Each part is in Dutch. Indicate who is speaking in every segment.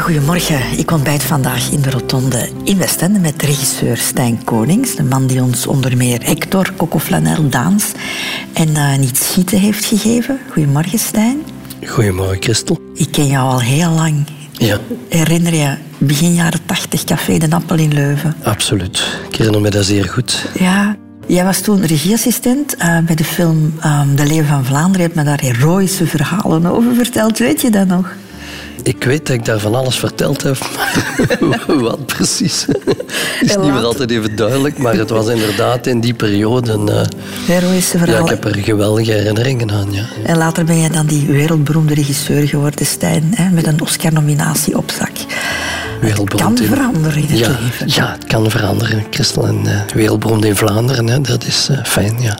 Speaker 1: Goedemorgen, ik ontbijt vandaag in de Rotonde in Westende met regisseur Stijn Konings. De man die ons onder meer Hector, Coco Flanel, Daans en uh, Niet Schieten heeft gegeven. Goedemorgen Stijn.
Speaker 2: Goedemorgen Christel.
Speaker 1: Ik ken jou al heel lang.
Speaker 2: Ja.
Speaker 1: Herinner je begin jaren tachtig Café de Appel in Leuven?
Speaker 2: Absoluut. Ik herinner me dat zeer goed.
Speaker 1: Ja, Jij was toen regieassistent uh, bij de film um, De Leven van Vlaanderen. Je hebt me daar heroïsche verhalen over verteld. Weet je dat nog?
Speaker 2: Ik weet dat ik daar van alles verteld heb, wat precies is niet meer altijd even duidelijk, maar het was inderdaad in die periode een... Uh,
Speaker 1: Heroïsche verhalen.
Speaker 2: Ja, ik heb er geweldige herinneringen aan, ja.
Speaker 1: En later ben je dan die wereldberoemde regisseur geworden, Stijn, hè, met een Oscar-nominatie op zak. Het kan veranderen in het
Speaker 2: ja,
Speaker 1: leven.
Speaker 2: Ja, het kan veranderen. Christel en uh, wereldberoemd in Vlaanderen, hè, dat is uh, fijn, ja.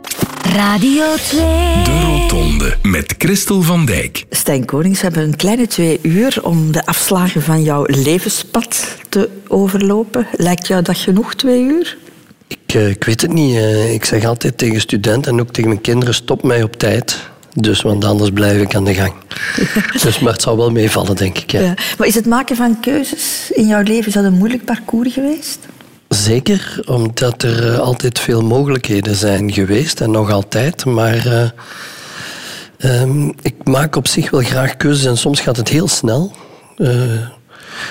Speaker 3: Radio 2.
Speaker 4: De Rotonde met Christel van Dijk.
Speaker 1: Stijn Konings, we hebben een kleine twee uur om de afslagen van jouw levenspad te overlopen. Lijkt jou dat genoeg, twee uur?
Speaker 2: Ik, uh, ik weet het niet. Uh, ik zeg altijd tegen studenten en ook tegen mijn kinderen: stop mij op tijd. Dus, want anders blijf ik aan de gang. dus, maar het zal wel meevallen, denk ik. Ja. ja.
Speaker 1: Maar is het maken van keuzes in jouw leven is dat een moeilijk parcours geweest?
Speaker 2: Zeker, omdat er altijd veel mogelijkheden zijn geweest en nog altijd. Maar uh, um, ik maak op zich wel graag keuzes en soms gaat het heel snel. Uh,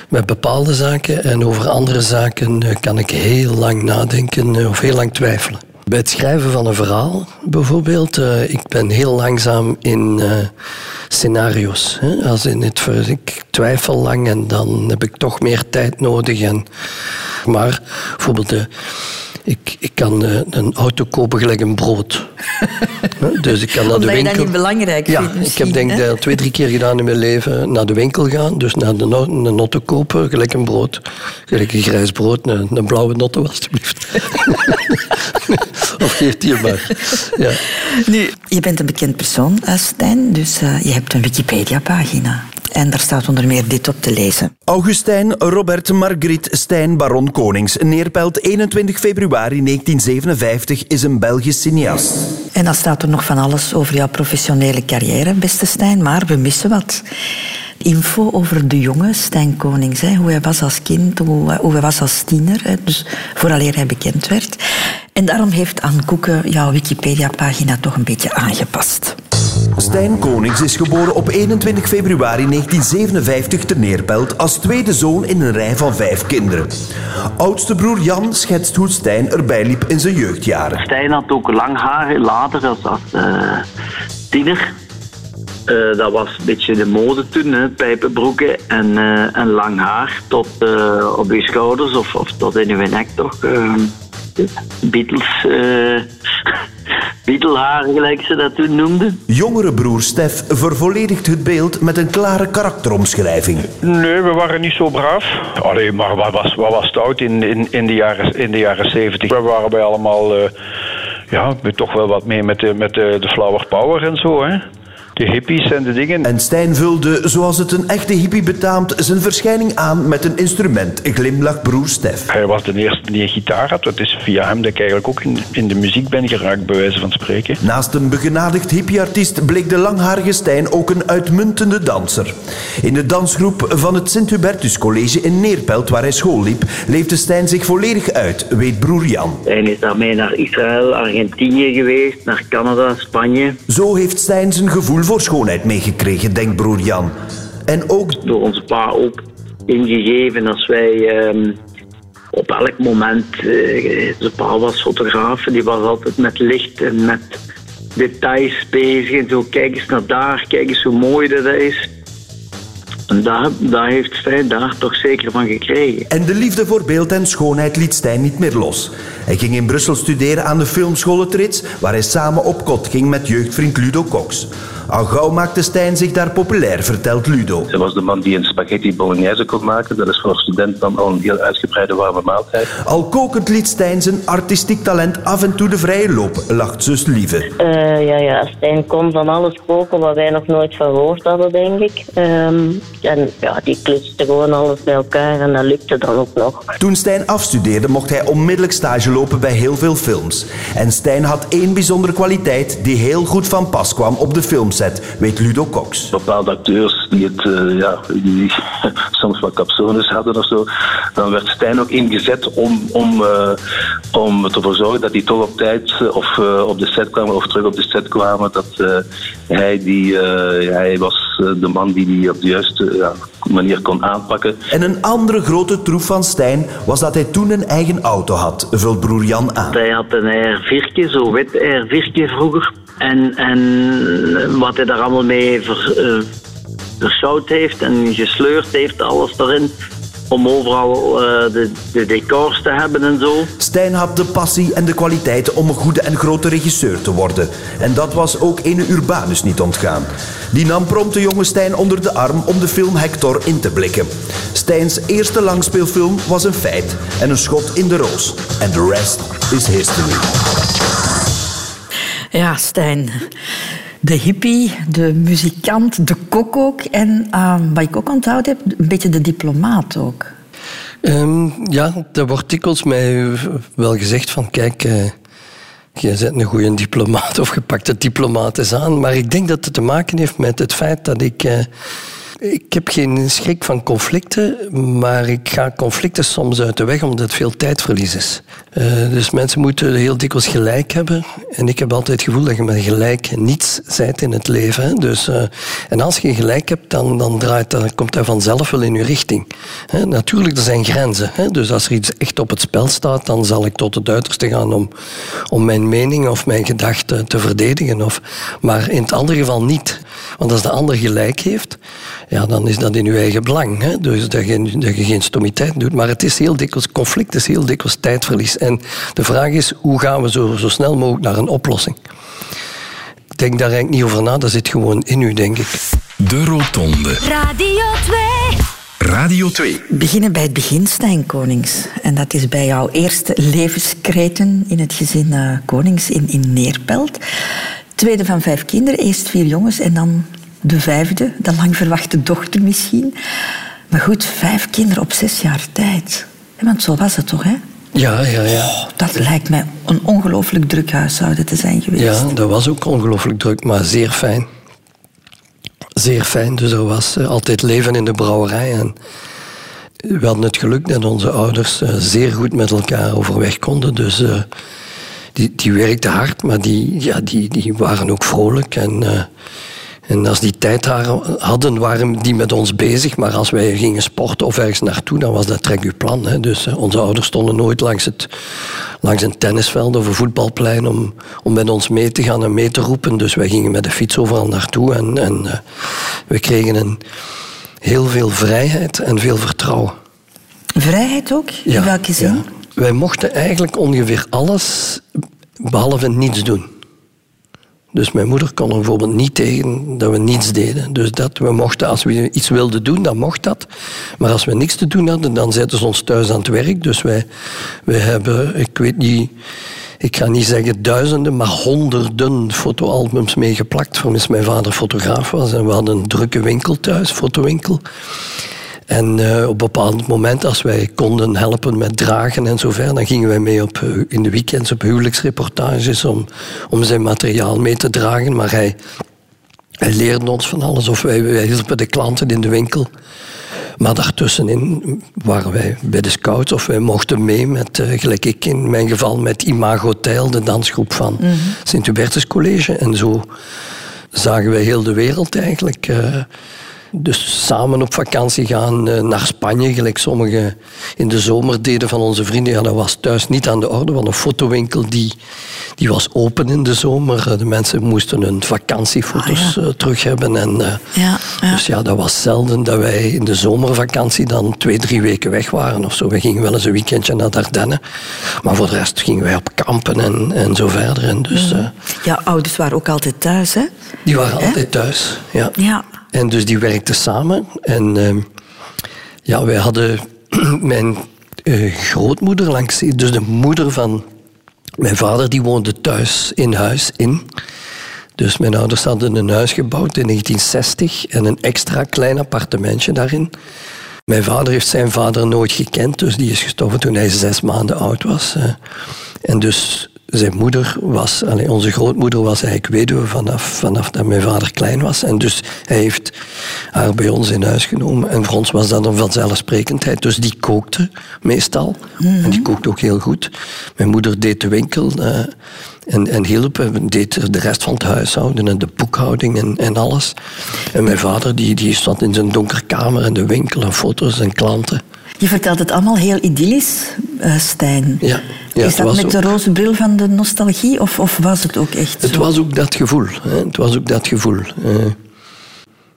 Speaker 2: met bepaalde zaken en over andere zaken kan ik heel lang nadenken of heel lang twijfelen. Bij het schrijven van een verhaal bijvoorbeeld, uh, ik ben heel langzaam in uh, scenario's. Hè? Als in het, ik twijfel lang en dan heb ik toch meer tijd nodig. En, maar bijvoorbeeld, uh, ik, ik kan een auto kopen gelijk een brood.
Speaker 1: dus ik kan naar de winkel. Dat je dat niet belangrijk
Speaker 2: ja,
Speaker 1: vindt
Speaker 2: ik heb denk ik dat twee, drie keer gedaan in mijn leven. Naar de winkel gaan, dus naar de no een auto kopen, gelijk een brood. Gelijk een grijs brood, een, een blauwe notto alstublieft. of geeft die maar. Ja.
Speaker 1: Nu, je bent een bekend persoon, Stijn, dus uh, je hebt een Wikipedia-pagina. En daar staat onder meer dit op te lezen.
Speaker 5: Augustijn Robert Margriet Stijn Baron Konings, neerpelt 21 februari 1957, is een Belgisch cineast.
Speaker 1: En dan staat er nog van alles over jouw professionele carrière, beste Stijn, maar we missen wat. Info over de jonge Stijn Konings, hè, hoe hij was als kind, hoe, hoe hij was als tiener, hè, dus vooraleer hij bekend werd. En daarom heeft Anne Koeken jouw Wikipedia-pagina toch een beetje aangepast.
Speaker 5: Stijn Konings is geboren op 21 februari 1957 te Neerpelt als tweede zoon in een rij van vijf kinderen. Oudste broer Jan schetst hoe Stijn erbij liep in zijn jeugdjaren.
Speaker 6: Stijn had ook lang haar later als, als uh, tiener. Uh, dat was een beetje de mode toen, hè? pijpenbroeken en, uh, en lang haar tot op je schouders of, of tot in je nek toch. Beatles Beetlehaar, gelijk ze dat toen noemden.
Speaker 5: Jongere broer Stef vervolledigt het beeld met een klare karakteromschrijving.
Speaker 7: Nee, we waren niet zo braaf. Allee, maar wat was, wat was stout in, in, in, de jaren, in de jaren 70? We waren bij allemaal... Uh, ja, toch wel wat mee met de, met de, de flower power en zo, hè de hippies en de dingen.
Speaker 5: En Stijn vulde, zoals het een echte hippie betaamt, zijn verschijning aan met een instrument, glimlach broer Stef.
Speaker 7: Hij was de eerste die een gitaar had. Dat is via hem dat ik eigenlijk ook in, in de muziek ben geraakt, bij wijze van spreken.
Speaker 5: Naast een begenadigd hippieartiest bleek de langharige Stijn ook een uitmuntende danser. In de dansgroep van het Sint-Hubertus College in Neerpelt, waar hij school liep, leefde Stijn zich volledig uit, weet broer Jan.
Speaker 6: Hij is daarmee naar Israël, Argentinië geweest, naar Canada, Spanje.
Speaker 5: Zo heeft Stijn zijn gevoel voor schoonheid meegekregen, denkt broer Jan. En ook...
Speaker 6: Door onze pa ook ingegeven als wij um, op elk moment... Zijn pa was fotograaf die was altijd met licht en met details bezig. En zo, kijk eens naar daar, kijk eens hoe mooi dat is. En daar, daar heeft Stijn daar toch zeker van gekregen.
Speaker 5: En de liefde voor beeld en schoonheid liet Stijn niet meer los. Hij ging in Brussel studeren aan de filmschool Het Rits, waar hij samen op kot ging met jeugdvriend Ludo Cox. Al gauw maakte Stijn zich daar populair, vertelt Ludo.
Speaker 8: Hij was de man die een spaghetti bolognese kon maken. Dat is voor een student dan al een heel uitgebreide warme maaltijd.
Speaker 5: Al kokend liet Stijn zijn artistiek talent af en toe de vrije loop, lacht zus Lieve.
Speaker 9: Uh, ja, ja, Stijn kon van alles koken wat wij nog nooit verhoord hadden, denk ik. Um, en ja, die klutste gewoon alles bij elkaar en dat lukte dan ook nog.
Speaker 5: Toen Stijn afstudeerde, mocht hij onmiddellijk stage lopen bij heel veel films. En Stijn had één bijzondere kwaliteit die heel goed van pas kwam op de filmset, weet Ludo Cox.
Speaker 8: Bepaalde acteurs die, het, eh, ja, die soms wat capsones hadden of zo, dan werd Stijn ook ingezet om, om, uh, om ervoor te zorgen dat die toch op tijd of op de set kwamen of terug op de set kwamen. Dat hij, die, hij was de man die die op de juiste ja, manier kon aanpakken.
Speaker 5: En een andere grote troef van Stijn was dat hij toen een eigen auto had, vult broer Jan aan.
Speaker 6: Hij had een R4, zo wit R4 vroeger. En, en wat hij daar allemaal mee ver, versouwd heeft en gesleurd heeft, alles erin. Om overal uh, de, de, decors te hebben en zo.
Speaker 5: Stijn had de passie en de kwaliteiten om een goede en grote regisseur te worden. En dat was ook ene Urbanus niet ontgaan. Die nam prompt de jonge Stijn onder de arm om de film Hector in te blikken. Stijns eerste langspeelfilm was een feit en een schot in de roos. En the rest is history.
Speaker 1: Ja, Stijn. De hippie, de muzikant, de kok ook. En uh, wat ik ook onthouden heb, een beetje de diplomaat ook.
Speaker 2: Um, ja, er wordt dikwijls mij wel gezegd van... Kijk, uh, je bent een goede diplomaat of je pakt het diplomaat eens aan. Maar ik denk dat het te maken heeft met het feit dat ik... Uh, ik heb geen schrik van conflicten, maar ik ga conflicten soms uit de weg omdat het veel tijdverlies is. Uh, dus mensen moeten heel dikwijls gelijk hebben. En ik heb altijd het gevoel dat je met gelijk niets zijt in het leven. Dus, uh, en als je gelijk hebt, dan, dan, draait, dan komt dat vanzelf wel in je richting. Natuurlijk, er zijn grenzen. Dus als er iets echt op het spel staat, dan zal ik tot het uiterste gaan om, om mijn mening of mijn gedachten te verdedigen. Of, maar in het andere geval niet. Want als de ander gelijk heeft, ja, dan is dat in uw eigen belang. Hè? Dus dat je, dat je geen stomiteit doet. Maar het is heel dikwijls conflict, het is heel dikwijls tijdverlies. En de vraag is, hoe gaan we zo, zo snel mogelijk naar een oplossing? Ik denk daar eigenlijk niet over na, dat zit gewoon in u, denk ik.
Speaker 4: De Rotonde.
Speaker 3: Radio 2.
Speaker 4: Radio 2.
Speaker 1: We beginnen bij het begin, Stijn Konings. En dat is bij jouw eerste levenskreten in het gezin uh, Konings in, in Neerpelt. Tweede van vijf kinderen, eerst vier jongens en dan de vijfde, de lang verwachte dochter misschien. Maar goed, vijf kinderen op zes jaar tijd. Want zo was het toch, hè?
Speaker 2: Ja, ja, ja.
Speaker 1: Oh, dat lijkt mij een ongelooflijk druk huishouden te zijn geweest.
Speaker 2: Ja, dat was ook ongelooflijk druk, maar zeer fijn. Zeer fijn. Dus er was uh, altijd leven in de brouwerij. En we hadden het geluk dat onze ouders uh, zeer goed met elkaar overweg konden. Dus uh, die, die werkten hard, maar die, ja, die, die waren ook vrolijk. En en als die tijd hadden, waren die met ons bezig. Maar als wij gingen sporten of ergens naartoe, dan was dat trek uw plan. Hè. Dus uh, onze ouders stonden nooit langs, het, langs een tennisveld of een voetbalplein om, om met ons mee te gaan en mee te roepen. Dus wij gingen met de fiets overal naartoe. En, en uh, we kregen een, heel veel vrijheid en veel vertrouwen.
Speaker 1: Vrijheid ook? In ja, welke zin? Ja.
Speaker 2: Wij mochten eigenlijk ongeveer alles behalve niets doen. Dus mijn moeder kon er bijvoorbeeld niet tegen dat we niets deden. Dus dat we mochten, als we iets wilden doen, dan mocht dat. Maar als we niks te doen hadden, dan zetten ze ons thuis aan het werk. Dus wij, wij hebben, ik weet niet, ik ga niet zeggen duizenden, maar honderden fotoalbums meegeplakt. Voor mijn vader fotograaf was. En we hadden een drukke winkel thuis, fotowinkel. En uh, op een bepaald moment, als wij konden helpen met dragen en zover, dan gingen wij mee op, uh, in de weekends op huwelijksreportages om, om zijn materiaal mee te dragen. Maar hij, hij leerde ons van alles, of wij, wij hielpen de klanten in de winkel. Maar daartussenin waren wij bij de scouts of wij mochten mee met, uh, gelijk ik in mijn geval, met Imago Tijl, de dansgroep van mm -hmm. Sint-Hubertus College. En zo zagen wij heel de wereld eigenlijk. Uh, dus samen op vakantie gaan uh, naar Spanje, gelijk sommigen in de zomer deden van onze vrienden. Ja, dat was thuis niet aan de orde, want een fotowinkel die, die was open in de zomer. De mensen moesten hun vakantiefoto's ah, ja. uh, terug hebben. En, ja, ja. Dus ja, dat was zelden dat wij in de zomervakantie dan twee, drie weken weg waren of zo. We gingen wel eens een weekendje naar Dardenne. Maar voor de rest gingen wij op kampen en, en zo verder. En dus,
Speaker 1: mm. ja, ouders waren ook altijd thuis, hè?
Speaker 2: Die waren altijd thuis, ja.
Speaker 1: ja.
Speaker 2: En dus die werkten samen. En uh, ja, wij hadden mijn uh, grootmoeder langs, dus de moeder van mijn vader, die woonde thuis in huis in. Dus mijn ouders hadden een huis gebouwd in 1960 en een extra klein appartementje daarin. Mijn vader heeft zijn vader nooit gekend, dus die is gestorven toen hij zes maanden oud was. En dus zijn moeder was, onze grootmoeder was eigenlijk weduwe vanaf, vanaf dat mijn vader klein was. En dus hij heeft haar bij ons in huis genomen. En voor ons was dat een vanzelfsprekendheid. Dus die kookte meestal. En die kookte ook heel goed. Mijn moeder deed de winkel. eh, en, en hielp, en deed de rest van het huishouden en de boekhouding en, en alles. En mijn vader die, die zat in zijn donkere kamer en de winkel en foto's en klanten.
Speaker 1: Je vertelt het allemaal heel idyllisch, eh, Stijn.
Speaker 2: Ja, ja,
Speaker 1: Is dat
Speaker 2: was
Speaker 1: met de roze bril van de nostalgie of, of was het ook echt
Speaker 2: Het
Speaker 1: zo?
Speaker 2: was ook dat gevoel. Hè. Het was ook dat gevoel.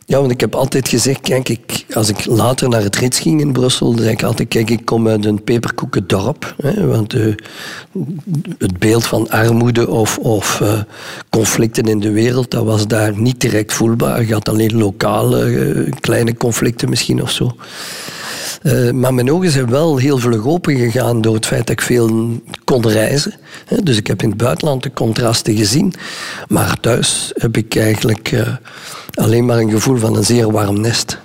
Speaker 2: Ja, want ik heb altijd gezegd, kijk, ik, als ik later naar het Rits ging in Brussel, dan zei ik altijd, kijk, ik kom uit een peperkoekendorp. Hè, want eh, het beeld van armoede of, of eh, conflicten in de wereld, dat was daar niet direct voelbaar. Je had alleen lokale eh, kleine conflicten misschien of zo. Eh, maar mijn ogen zijn wel heel vlug open gegaan door het feit dat ik veel kon reizen. Dus ik heb in het buitenland de contrasten gezien. Maar thuis heb ik eigenlijk eh, alleen maar een gevoel van een zeer warm nest.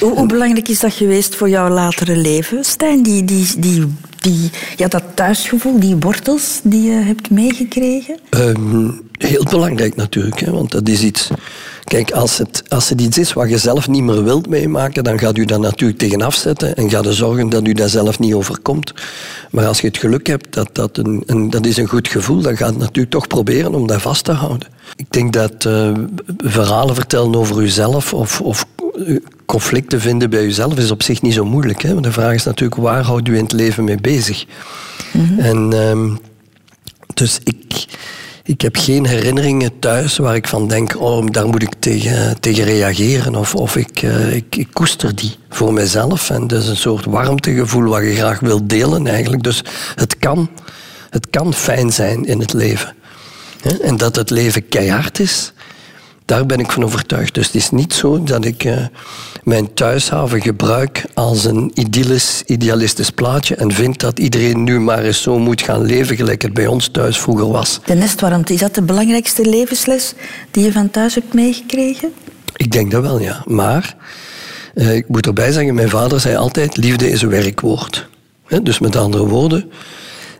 Speaker 1: Hoe, hoe belangrijk is dat geweest voor jouw latere leven, Stijn? Die, die, die, die, ja, dat thuisgevoel, die wortels die je hebt meegekregen?
Speaker 2: Ehm, heel belangrijk natuurlijk, hè, want dat is iets. Kijk, als het, als het iets is wat je zelf niet meer wilt meemaken, dan gaat u dat natuurlijk tegen afzetten en gaat u zorgen dat u dat zelf niet overkomt. Maar als je het geluk hebt dat dat een, een, dat is een goed gevoel, dan gaat het natuurlijk toch proberen om dat vast te houden. Ik denk dat eh, verhalen vertellen over uzelf of, of eh, conflicten vinden bij uzelf is op zich niet zo moeilijk. Hè? Want de vraag is natuurlijk, waar houdt u in het leven mee bezig? En ehm, dus ik, ik heb geen herinneringen thuis waar ik van denk, oh, daar moet ik tegen, tegen reageren. Of, of ik, eh, ik, ik koester die voor mezelf. En dat is een soort warmtegevoel wat je graag wilt delen eigenlijk. Dus het kan, het kan fijn zijn in het leven. En dat het leven keihard is, daar ben ik van overtuigd. Dus het is niet zo dat ik eh, mijn thuishaven gebruik als een idyllisch, idealistisch plaatje en vind dat iedereen nu maar eens zo moet gaan leven gelijk het bij ons thuis vroeger was.
Speaker 1: De nestwarmte, is dat de belangrijkste levensles die je van thuis hebt meegekregen?
Speaker 2: Ik denk dat wel, ja. Maar eh, ik moet erbij zeggen, mijn vader zei altijd, liefde is een werkwoord. Hè, dus met andere woorden,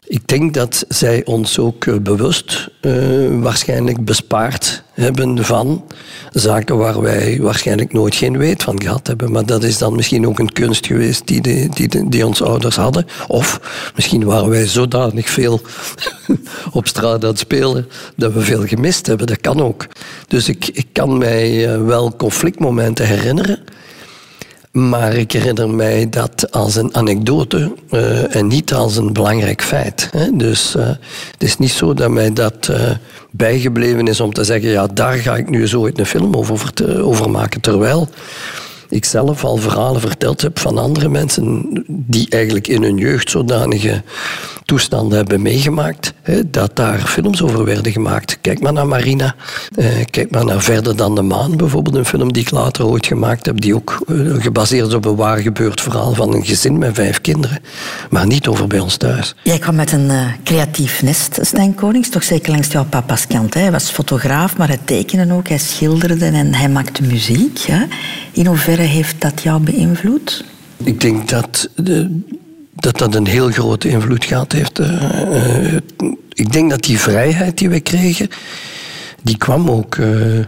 Speaker 2: ik denk dat zij ons ook eh, bewust eh, waarschijnlijk bespaard hebben van zaken waar wij waarschijnlijk nooit geen weet van gehad hebben. Maar dat is dan misschien ook een kunst geweest die, de, die, die onze ouders hadden. Of misschien waren wij zodanig veel op straat aan het spelen dat we veel gemist hebben. Dat kan ook. Dus ik, ik kan mij eh, wel conflictmomenten herinneren. Maar ik herinner mij dat als een anekdote eh, en niet als een belangrijk feit. Hè. Dus eh, het is niet zo dat mij dat eh, bijgebleven is om te zeggen, ja, daar ga ik nu zo ooit een film over, over maken. Terwijl ik zelf al verhalen verteld heb van andere mensen die eigenlijk in hun jeugd zodanige toestanden hebben meegemaakt, hè, dat daar films over werden gemaakt. Kijk maar naar Marina, eh, kijk maar naar Verder dan de Maan, bijvoorbeeld een film die ik later ooit gemaakt heb, die ook eh, gebaseerd is op een waar gebeurd verhaal van een gezin met vijf kinderen, maar niet over bij ons thuis.
Speaker 1: Jij kwam met een eh, creatief nest, Stijn Konings, toch zeker langs jouw papa's kant. Hij was fotograaf, maar hij tekende ook, hij schilderde en hij maakte muziek. Hè? In hoeverre heeft dat jou beïnvloed?
Speaker 2: Ik denk dat de, dat, dat een heel grote invloed gehad heeft. Eh, eh, ik denk dat die vrijheid die we kregen, die kwam ook eh,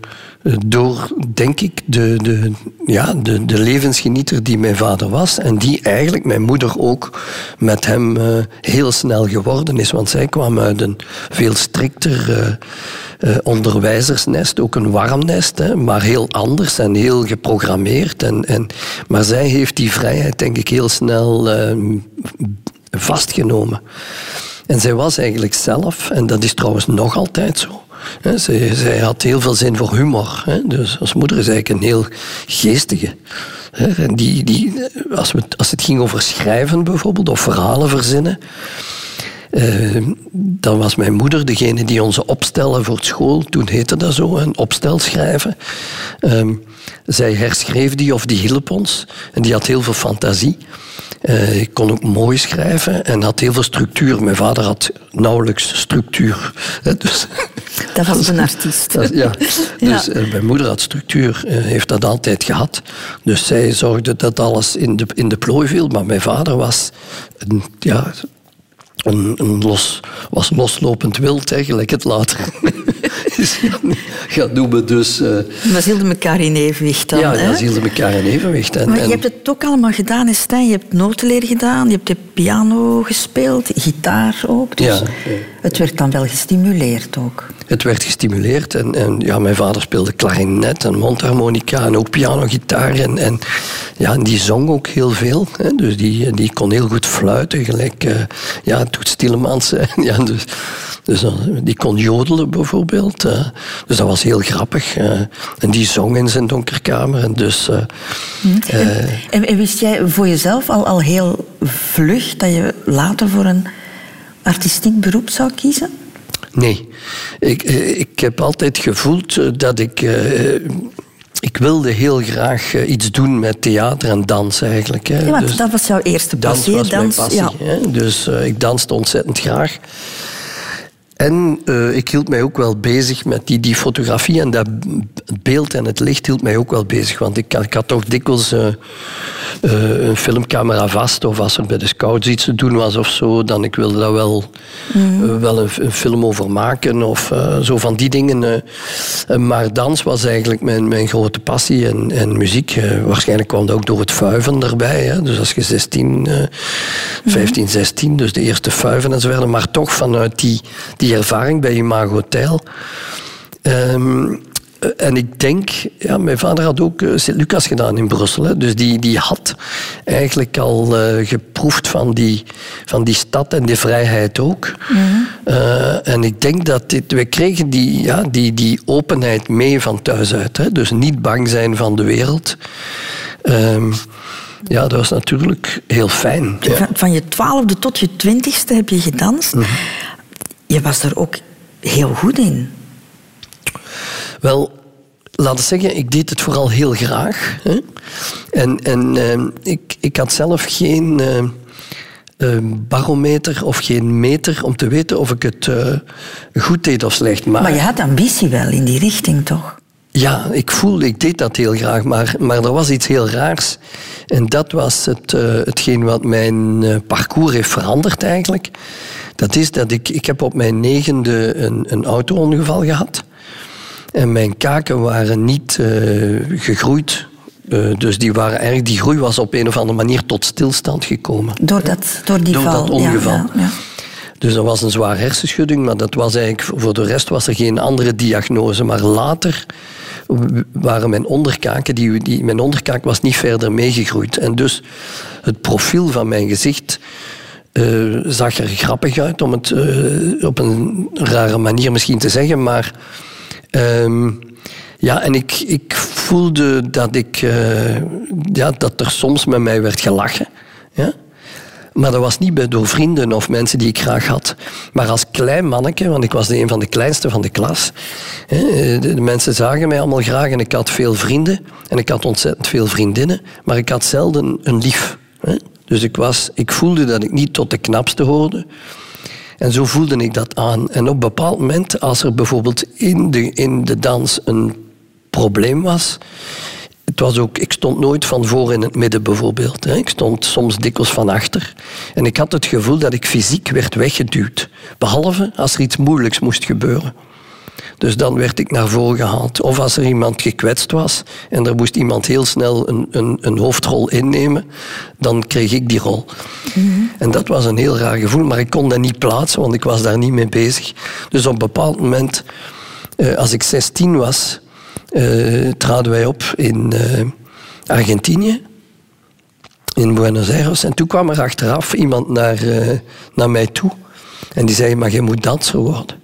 Speaker 2: door, denk ik, de, de, ja, de, de levensgenieter die mijn vader was. En die eigenlijk mijn moeder ook met hem eh, heel snel geworden is. Want zij kwam uit een veel strikter eh, eh, onderwijzersnest, ook een warm nest, hè, maar heel anders en heel geprogrammeerd. En, en, maar zij heeft die vrijheid, denk ik, heel snel vastgenomen. En zij was eigenlijk zelf, en dat is trouwens nog altijd zo. Zij, had heel veel zin voor humor. Hè, dus als moeder is eigenlijk een heel geestige. En die, die, als, we, als het ging over schrijven bijvoorbeeld, of verhalen verzinnen. Eh, dan was mijn moeder degene die onze opstellen voor school, toen heette dat zo, een opstel schrijven. Ehm, zij herschreef die of die hielp ons. En die had heel veel fantasie. Eh, ik kon ook mooi schrijven en had heel veel structuur. Mijn vader had nauwelijks structuur. hè, dus,
Speaker 1: Dat was een artiest.
Speaker 2: dat- ja.
Speaker 1: Ja.
Speaker 2: Dus eh, mijn moeder had structuur, eh, heeft dat altijd gehad. Dus zij zorgde dat alles in de, in de plooi viel. Maar mijn vader was een, ja, een, een los, was loslopend wild, eigenlijk het later gaan, gaan noemen. Dus, eh,
Speaker 1: Maar ze hielden elkaar in evenwicht dan,
Speaker 2: ja, ja, ze hielden elkaar in evenwicht. En,
Speaker 1: Maar je
Speaker 2: en-
Speaker 1: hebt het ook allemaal gedaan, hè, Stijn. Je hebt notenleer gedaan, je hebt de piano gespeeld, gitaar ook. Dus
Speaker 2: Ja, ja.
Speaker 1: het werd dan wel gestimuleerd ook.
Speaker 2: Het werd gestimuleerd en, en ja, mijn vader speelde klarinet en mondharmonica en ook piano, gitaar. En, en, ja, en die zong ook heel veel. Hè. Dus die, die kon heel goed fluiten, gelijk eh, ja, Toet Stielemans. Ja, dus, dus eh, die kon jodelen bijvoorbeeld. eh. dus dat was heel grappig. en die zong in zijn donkerkamer. En dus, eh,
Speaker 1: En, en wist jij voor jezelf al, al heel vlug dat je later voor een artistiek beroep zou kiezen?
Speaker 2: Nee, ik, eh, ik heb altijd gevoeld eh, dat ik. eh, ik wilde heel graag iets doen met theater en dans eigenlijk. Hè.
Speaker 1: Ja, want
Speaker 2: Dus
Speaker 1: dat was jouw eerste
Speaker 2: dans
Speaker 1: passie. hè?
Speaker 2: was mijn
Speaker 1: dans,
Speaker 2: passie.
Speaker 1: ja.
Speaker 2: Hè. Dus ik danste ontzettend graag. En eh, ik hield mij ook wel bezig met die, die fotografie en dat beeld en het licht hield mij ook wel bezig. Want ik, had- ik had toch dikwijls eh, eh, een filmcamera vast of als er bij de scouts iets te doen was of zo, dan ik wilde daar wel, eh, wel een, een film over maken of zo van die dingen. maar dans was eigenlijk mijn, mijn grote passie en, en muziek. waarschijnlijk kwam dat ook door het vuiven erbij. Hè. Dus als je 16, eh, 15, 16, dus de eerste vuiven en zo verder. Maar toch vanuit die, die ervaring bij Imago Hotel. Ehm, eh, en ik denk, ja, mijn vader had ook eh, Sint-Lucas gedaan in Brussel. Hè, dus die, die had eigenlijk al eh, geproefd van die, van die stad en die vrijheid ook. Eh, en ik denk dat dit, we kregen die, ja, die, die openheid mee van thuis uit. Hè, dus niet bang zijn van de wereld. Ehm, ja, dat was natuurlijk heel fijn. Ja.
Speaker 1: Van, van je twaalfde tot je twintigste heb je gedanst.
Speaker 2: Mhm.
Speaker 1: Je was er ook heel goed in.
Speaker 2: Wel, laten we zeggen, ik deed het vooral heel graag. Hè? En, en ehm, ik, ik had zelf geen ehm, ehm, barometer of geen meter om te weten of ik het eh, goed deed of slecht. Maar,
Speaker 1: Maar je had ambitie wel in die richting, toch?
Speaker 2: Ja, ik voelde, ik deed dat heel graag, maar, maar er was iets heel raars. En dat was het, eh, hetgeen wat mijn eh, parcours heeft veranderd eigenlijk. Dat is dat ik, ik heb op mijn negende een, een auto-ongeval gehad. En mijn kaken waren niet eh, gegroeid. Dus die, waren eigenlijk, die groei was op een of andere manier tot stilstand gekomen.
Speaker 1: Door, dat, door die
Speaker 2: Door
Speaker 1: val.
Speaker 2: dat ongeval.
Speaker 1: Ja, ja, ja.
Speaker 2: Dus dat was een zware hersenschudding, maar dat was eigenlijk, voor de rest was er geen andere diagnose. Maar later waren mijn onderkaken, die, die, mijn onderkaak was niet verder meegegroeid. En dus het profiel van mijn gezicht eh, zag er grappig uit, om het eh, op een rare manier misschien te zeggen. Maar ehm, ja, en ik, ik voelde dat, ik, eh, ja, dat er soms met mij werd gelachen. Ja? Maar dat was niet door vrienden of mensen die ik graag had. Maar als klein manneke, want ik was de een van de kleinste van de klas. De, mensen zagen mij allemaal graag en ik had veel vrienden. En ik had ontzettend veel vriendinnen. Maar ik had zelden een lief. Dus ik, was, ik voelde dat ik niet tot de knapste hoorde. En zo voelde ik dat aan. En op een bepaald moment, als er bijvoorbeeld in de, in de dans een probleem was. Het was ook, ik stond nooit van voor in het midden bijvoorbeeld. hè. Ik stond soms dikwijls van achter. En ik had het gevoel dat ik fysiek werd weggeduwd. Behalve als er iets moeilijks moest gebeuren. Dus dan werd ik naar voren gehaald. Of als er iemand gekwetst was en er moest iemand heel snel een, een, een hoofdrol innemen, dan kreeg ik die rol. En dat was een heel raar gevoel, maar ik kon dat niet plaatsen, want ik was daar niet mee bezig. Dus op een bepaald moment, eh, als ik 16 was, eh, traden wij op in eh, Argentinië, in Buenos Aires. En toen kwam er achteraf iemand naar, eh, naar mij toe en die zei, maar jij moet danser worden.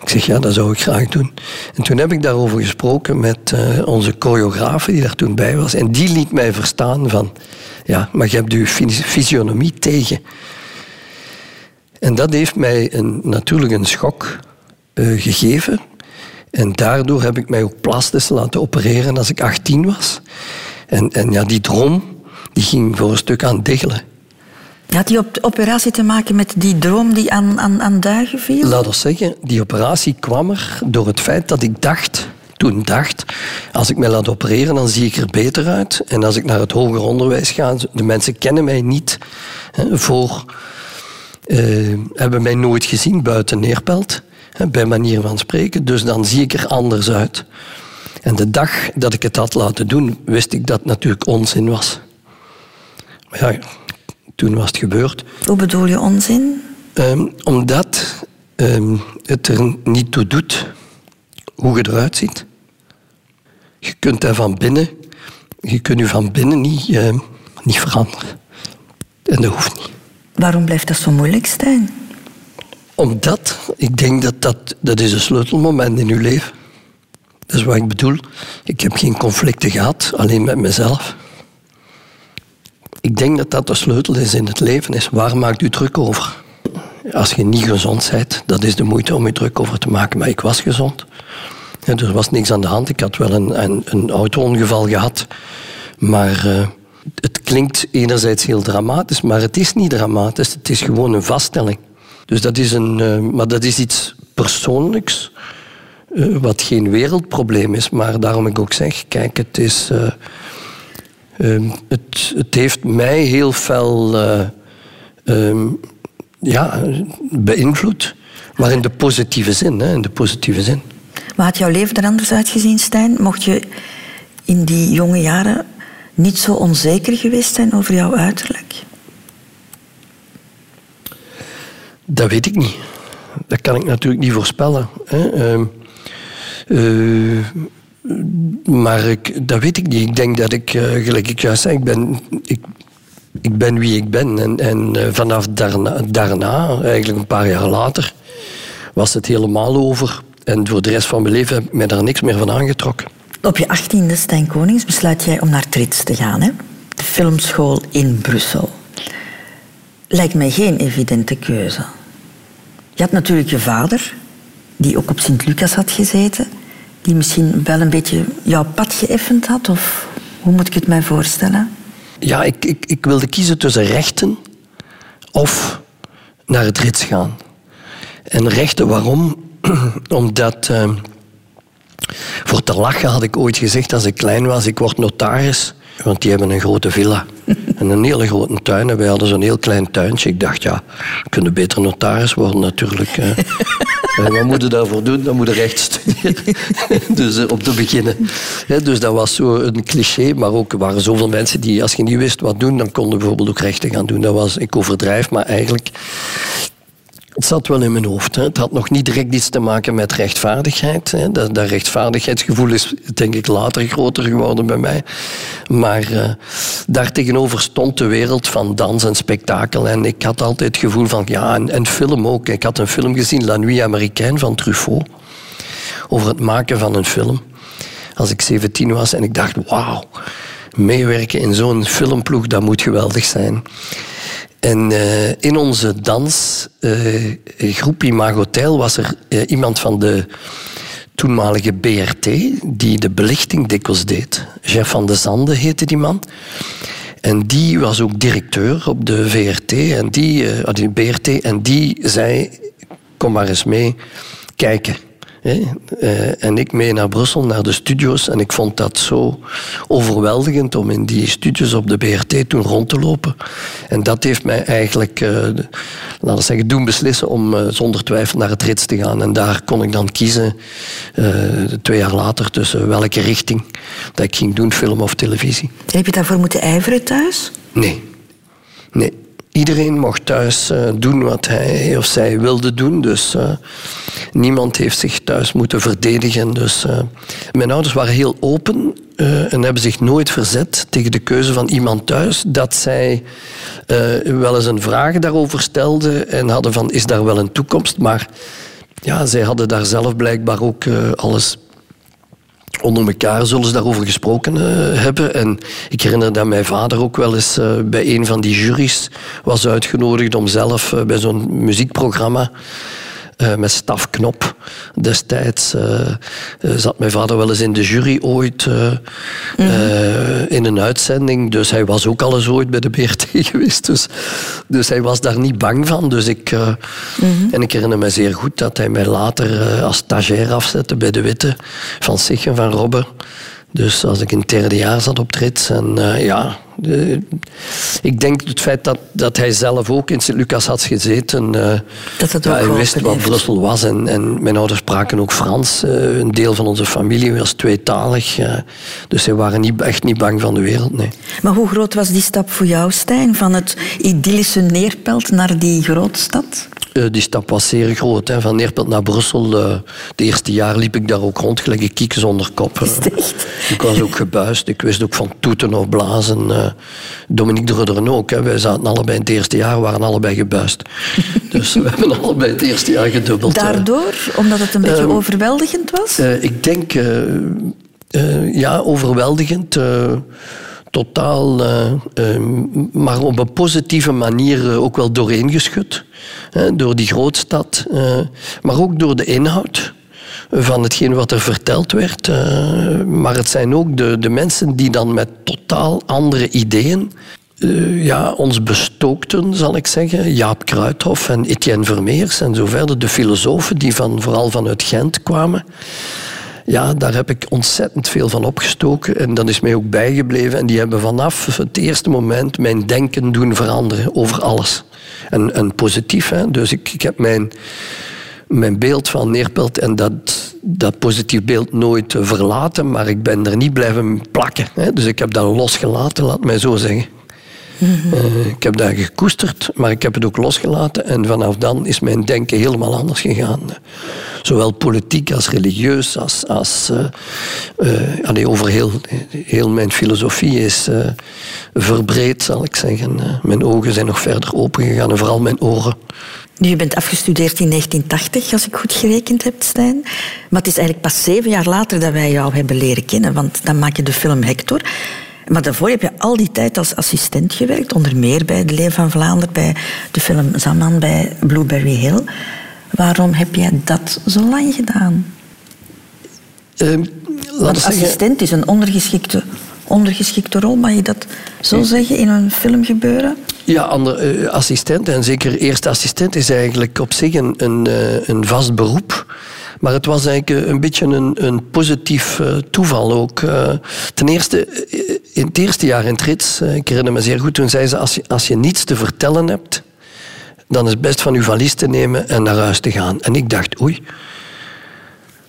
Speaker 2: Ik zeg, ja, dat zou ik graag doen. En toen heb ik daarover gesproken met onze choreografe die daar toen bij was. En die liet mij verstaan van, ja, maar je hebt je fys- fysionomie tegen. En dat heeft mij een, natuurlijk een schok gegeven. En daardoor heb ik mij ook plastisch laten opereren als ik 18 was. En, en ja, die droom die ging voor een stuk aan diggelen.
Speaker 1: Had die op- operatie te maken met die droom die aan, aan, aan duigen viel?
Speaker 2: Laat ons zeggen, die operatie kwam er door het feit dat ik dacht, toen dacht, als ik mij laat opereren, dan zie ik er beter uit. En als ik naar het hoger onderwijs ga, de mensen kennen mij niet hè, voor eh, hebben mij nooit gezien buiten Neerpelt, bij manier van spreken. Dus dan zie ik er anders uit. En de dag dat ik het had laten doen, wist ik dat het natuurlijk onzin was. Maar ja, toen was het gebeurd.
Speaker 1: Hoe bedoel je onzin?
Speaker 2: Ehm, omdat ehm, het er niet toe doet hoe je eruit ziet. Je kunt daar van binnen, je kunt je van binnen niet, ehm, niet veranderen. En dat hoeft niet.
Speaker 1: Waarom blijft dat zo moeilijk, Stijn?
Speaker 2: Omdat ik denk dat dat, dat is een sleutelmoment in uw leven. Dat is wat ik bedoel. Ik heb geen conflicten gehad, alleen met mezelf. Ik denk dat dat de sleutel is in het leven. Is waar maakt u druk over? Als je niet gezond bent, dat is de moeite om je druk over te maken. Maar ik was gezond. Er was niks aan de hand. Ik had wel een, een, een auto-ongeval gehad. Maar eh, het klinkt enerzijds heel dramatisch, maar het is niet dramatisch. Het is gewoon een vaststelling. Dus dat is, een, eh, maar dat is iets persoonlijks, eh, wat geen wereldprobleem is. Maar daarom ik ook zeg, kijk, het is... eh, ehm, het, het heeft mij heel fel eh, ehm, ja, beïnvloed. Maar in de positieve zin. Hè, in de positieve zin.
Speaker 1: Maar had jouw leven er anders uitgezien, Stijn? Mocht je in die jonge jaren niet zo onzeker geweest zijn over jouw uiterlijk?
Speaker 2: Dat weet ik niet. Dat kan ik natuurlijk niet voorspellen. Hè. Ehm, eh, maar dat weet ik niet. Ik denk dat ik, eh, gelijk ik juist zei, ik ben, ik, ik ben wie ik ben. En, en eh, vanaf daarna, daarna, eigenlijk een paar jaar later, was het helemaal over. En voor de rest van mijn leven heb ik mij daar niks meer van aangetrokken.
Speaker 1: Op je achttiende, Stijn Konings, besluit jij om naar Trits te gaan. Hè? De filmschool in Brussel. Lijkt mij geen evidente keuze. Je had natuurlijk je vader, die ook op Sint-Lucas had gezeten, die misschien wel een beetje jouw pad geëffend had, of hoe moet ik het mij voorstellen?
Speaker 2: Ja, ik, ik, ik wilde kiezen tussen rechten of naar het rits gaan. En rechten waarom? Omdat... eh, voor te lachen had ik ooit gezegd als ik klein was, ik word notaris. Want die hebben een grote villa en een hele grote tuin. En wij hadden zo'n heel klein tuintje. Ik dacht, ja, we kunnen beter notaris worden natuurlijk. En wat moet je daarvoor doen? Dan moet je recht studeren. dus eh, op te beginnen. Dus dat was zo een cliché. Maar ook er waren zoveel mensen die, als je niet wist wat doen, dan konden bijvoorbeeld ook rechten gaan doen. Dat was, ik overdrijf, maar eigenlijk het zat wel in mijn hoofd. Hè. Het had nog niet direct iets te maken met rechtvaardigheid. Hè. Dat, dat rechtvaardigheidsgevoel is denk ik later groter geworden bij mij. Maar uh, daartegenover stond de wereld van dans en spektakel. En ik had altijd het gevoel van, ja, en, en film ook. Ik had een film gezien, La Nuit Américaine van Truffaut. Over het maken van een film. Als ik 17 was en ik dacht, wauw, meewerken in zo'n filmploeg, dat moet geweldig zijn. En uh, in onze dansgroep uh, Imagotel was er uh, iemand van de toenmalige BRT die de belichting dikwijls deed. Jeff van de Zande heette die man. En die was ook directeur op de VRT en die, die BRT en die zei: Kom maar eens mee kijken. He, uh, en ik mee naar Brussel, naar de studio's. En ik vond dat zo overweldigend om in die studio's op de BRT toen rond te lopen. En dat heeft mij eigenlijk, uh, laten we zeggen, doen beslissen om uh, zonder twijfel naar het rits te gaan. En daar kon ik dan kiezen, twee jaar later, tussen welke richting dat ik ging doen, film of televisie.
Speaker 1: Heb je daarvoor moeten ijveren thuis?
Speaker 2: Nee. Nee. Iedereen mocht thuis uh, doen wat hij of zij wilde doen. Dus uh, niemand heeft zich thuis moeten verdedigen. Dus, uh, mijn ouders waren heel open en hebben zich nooit verzet tegen de keuze van iemand thuis. Dat zij wel eens een vraag daarover stelden en hadden van is daar wel een toekomst. Maar ja, zij hadden daar zelf blijkbaar ook alles onder elkaar zullen ze daarover gesproken uh, hebben. En ik herinner dat mijn vader ook wel eens uh, bij een van die juries was uitgenodigd om zelf uh, bij zo'n muziekprogramma met Staf Knop destijds zat mijn vader wel eens in de jury ooit mm -hmm. in een uitzending. Dus hij was ook al eens ooit bij de BRT geweest. Dus, dus hij was daar niet bang van. Dus ik, mm -hmm. En ik herinner me zeer goed dat hij mij later als stagiair afzette bij de Witte van zich en van Robbe. Dus als ik in het derde jaar zat op Trits en eh, ja, de- ik denk het feit dat, dat hij zelf ook in Sint-Lucas had gezeten, eh,
Speaker 1: Dat het
Speaker 2: ja,
Speaker 1: ook
Speaker 2: hij wist wat. Brussel was en, en mijn ouders spraken ook Frans. Eh, een deel van onze familie was tweetalig, eh, dus zij waren niet, echt niet bang van de wereld, nee.
Speaker 1: Maar hoe groot was die stap voor jou, Stijn? Van het idyllische Neerpelt naar die grootstad?
Speaker 2: Eh, die stap was zeer groot. Hè. Van Neerpelt naar Brussel. eh de eerste jaar liep ik daar ook rond, gelijk een kiek zonder kop.
Speaker 1: Echt?
Speaker 2: Ik was ook gebuist. Ik wist ook van toeten of blazen. eh Dominique de Rudderen ook. Hè. Wij zaten allebei in het eerste jaar, waren allebei gebuist. dus we hebben allebei het eerste jaar gedubbeld. eh.
Speaker 1: Daardoor, omdat het een beetje
Speaker 2: Ehm,
Speaker 1: overweldigend was?
Speaker 2: Eh, ik denk, eh, eh, ja, overweldigend. Totaal, eh, eh, maar op een positieve manier eh, ook wel doorheen geschud. Hè, door die grootstad, maar ook door de inhoud van hetgeen wat er verteld werd. maar het zijn ook de, de mensen die dan met totaal andere ideeën ja, ons bestookten, zal ik zeggen. Jaap Kruithof en Etienne Vermeers en zo verder. De filosofen die van, vooral vanuit Gent kwamen. Ja, daar heb ik ontzettend veel van opgestoken. En dat is mij ook bijgebleven. En die hebben vanaf het eerste moment mijn denken doen veranderen over alles. En, en positief, hè. Dus ik, ik heb mijn, mijn beeld van Neerpelt en dat, dat positief beeld nooit verlaten. Maar ik ben er niet blijven plakken. Hè. Dus ik heb dat losgelaten, laat mij zo zeggen. Eh, ik heb dat gekoesterd, maar ik heb het ook losgelaten. En vanaf dan is mijn denken helemaal anders gegaan. Zowel politiek als religieus, als, als eh, eh, over heel, heel mijn filosofie is eh, verbreed, zal ik zeggen. Mijn ogen zijn nog verder opengegaan en vooral mijn oren.
Speaker 1: Je bent afgestudeerd in 1980, als ik goed gerekend heb, Stijn. Maar het is eigenlijk pas zeven jaar later dat wij jou hebben leren kennen, want dan maak je de film Hector. Maar daarvoor heb je al die tijd als assistent gewerkt, onder meer bij De Leeuw van Vlaanderen, bij de film Zaman, bij Blueberry Hill. Waarom heb jij dat zo lang gedaan?
Speaker 2: Eh,
Speaker 1: Want
Speaker 2: we zeggen,
Speaker 1: assistent is een ondergeschikte, ondergeschikte rol, mag je dat zo zeggen in een film gebeuren?
Speaker 2: Ja, ander, eh, assistent, en zeker eerste assistent, is eigenlijk op zich een, een, eh, een vast beroep. Maar het was eigenlijk eh, een beetje een, een positief toeval ook. Ten eerste, in het eerste jaar in Trits, ik herinner me zeer goed, toen zei ze, als je, als je niets te vertellen hebt, dan is het best van uw valies te nemen en naar huis te gaan. En ik dacht, oei,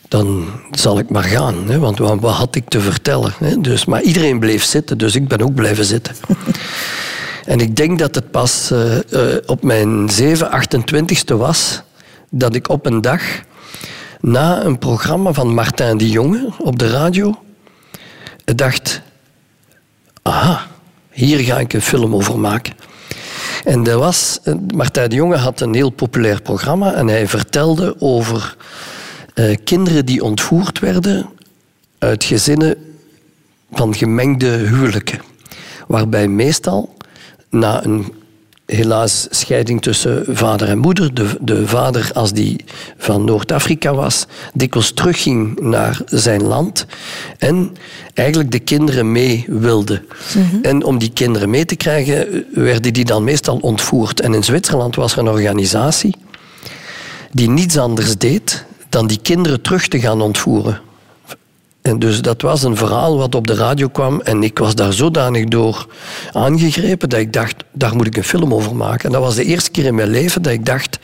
Speaker 2: dan zal ik maar gaan. Hè, want wat, had ik te vertellen? Hè? Dus, maar iedereen bleef zitten, dus ik ben ook blijven zitten. En ik denk dat het pas eh, eh, op mijn 7, 28ste was dat ik op een dag na een programma van Martijn de Jonge op de radio dacht: aha, hier ga ik een film over maken. En dat was, eh, Martijn de Jonge had een heel populair programma en hij vertelde over eh, kinderen die ontvoerd werden uit gezinnen van gemengde huwelijken. Waarbij meestal na een helaas scheiding tussen vader en moeder, de, de vader als die van Noord-Afrika was, dikwijls terugging naar zijn land en eigenlijk de kinderen mee wilde. En om die kinderen mee te krijgen, werden die dan meestal ontvoerd. En in Zwitserland was er een organisatie die niets anders deed dan die kinderen terug te gaan ontvoeren. En dus dat was een verhaal wat op de radio kwam en ik was daar zodanig door aangegrepen dat ik dacht, daar moet ik een film over maken. En dat was de eerste keer in mijn leven dat ik dacht,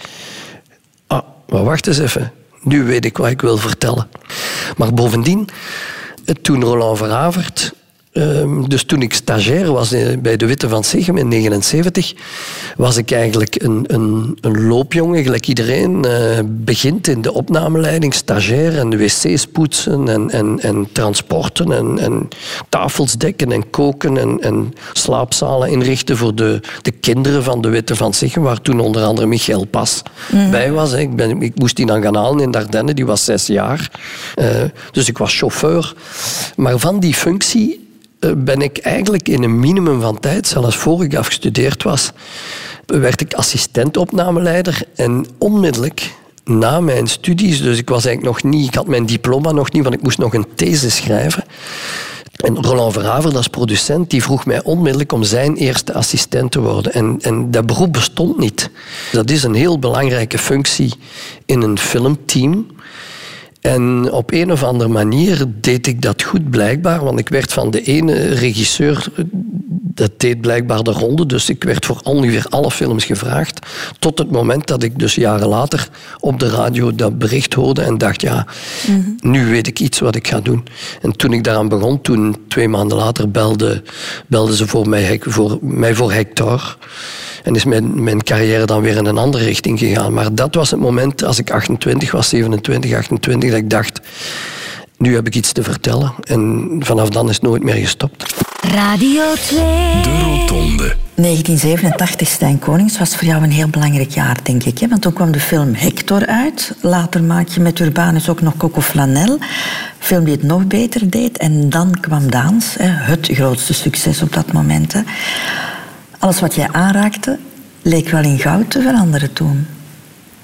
Speaker 2: ah, maar wacht eens even, nu weet ik wat ik wil vertellen. Maar bovendien, toen Roland Veravert, ehm, dus toen ik stagiair was eh, bij de Witte van Segem in 79, was ik eigenlijk een, een, een loopjongen, gelijk iedereen. eh, begint in de opnameleiding, stagiair en de wc's poetsen en, en, en transporten en, en tafels dekken en koken en, en slaapzalen inrichten voor de, de kinderen van de Witte van Segem, waar toen onder andere Michael Pas bij was. Ik, ben, ik moest die dan gaan halen in Dardenne, die was zes jaar. Eh, dus ik was chauffeur. Maar van die functie ben ik eigenlijk in een minimum van tijd, zelfs voor ik afgestudeerd was, werd ik assistent-opnameleider. En onmiddellijk na mijn studies, dus ik was eigenlijk nog niet, ik had mijn diploma nog niet, want ik moest nog een thesis schrijven. En Roland Verhaver, dat is producent, die vroeg mij onmiddellijk om zijn eerste assistent te worden. En, en dat beroep bestond niet. Dat is een heel belangrijke functie in een filmteam. En op een of andere manier deed ik dat goed blijkbaar, want ik werd van de ene regisseur, dat deed blijkbaar de ronde, dus ik werd voor ongeveer alle films gevraagd, tot het moment dat ik dus jaren later op de radio dat bericht hoorde en dacht, ja, nu weet ik iets wat ik ga doen. En toen ik daaraan begon, toen twee maanden later belde, belden ze voor mij, voor mij voor Hector. En is mijn, mijn carrière dan weer in een andere richting gegaan. Maar dat was het moment, als ik 28 was, 27, 28, dat ik dacht, nu heb ik iets te vertellen. En vanaf dan is het nooit meer gestopt.
Speaker 3: Radio 2.
Speaker 4: De Rotonde.
Speaker 1: 1987, Stijn Konings, was voor jou een heel belangrijk jaar, denk ik. Hè? Want toen kwam de film Hector uit. Later maak je met Urbanus ook nog Coco Flanel. Een film die het nog beter deed. En dan kwam Daans, hè? het grootste succes op dat moment. Hè? Alles wat jij aanraakte, leek wel in goud te veranderen toen.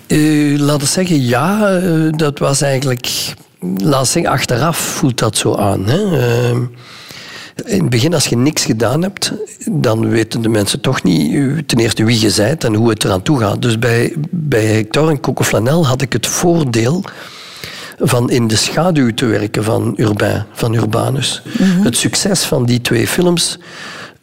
Speaker 2: Uh, laten we zeggen, ja, uh, dat was eigenlijk... Laat we zeggen, achteraf voelt dat zo aan. Hè? Uh, in het begin, als je niks gedaan hebt, dan weten de mensen toch niet ten eerste wie je bent en hoe het eraan toe gaat. Dus bij, bij Hector en Coco Flanel had ik het voordeel van in de schaduw te werken van Urbain, van Urbanus. Mm -hmm. Het succes van die twee films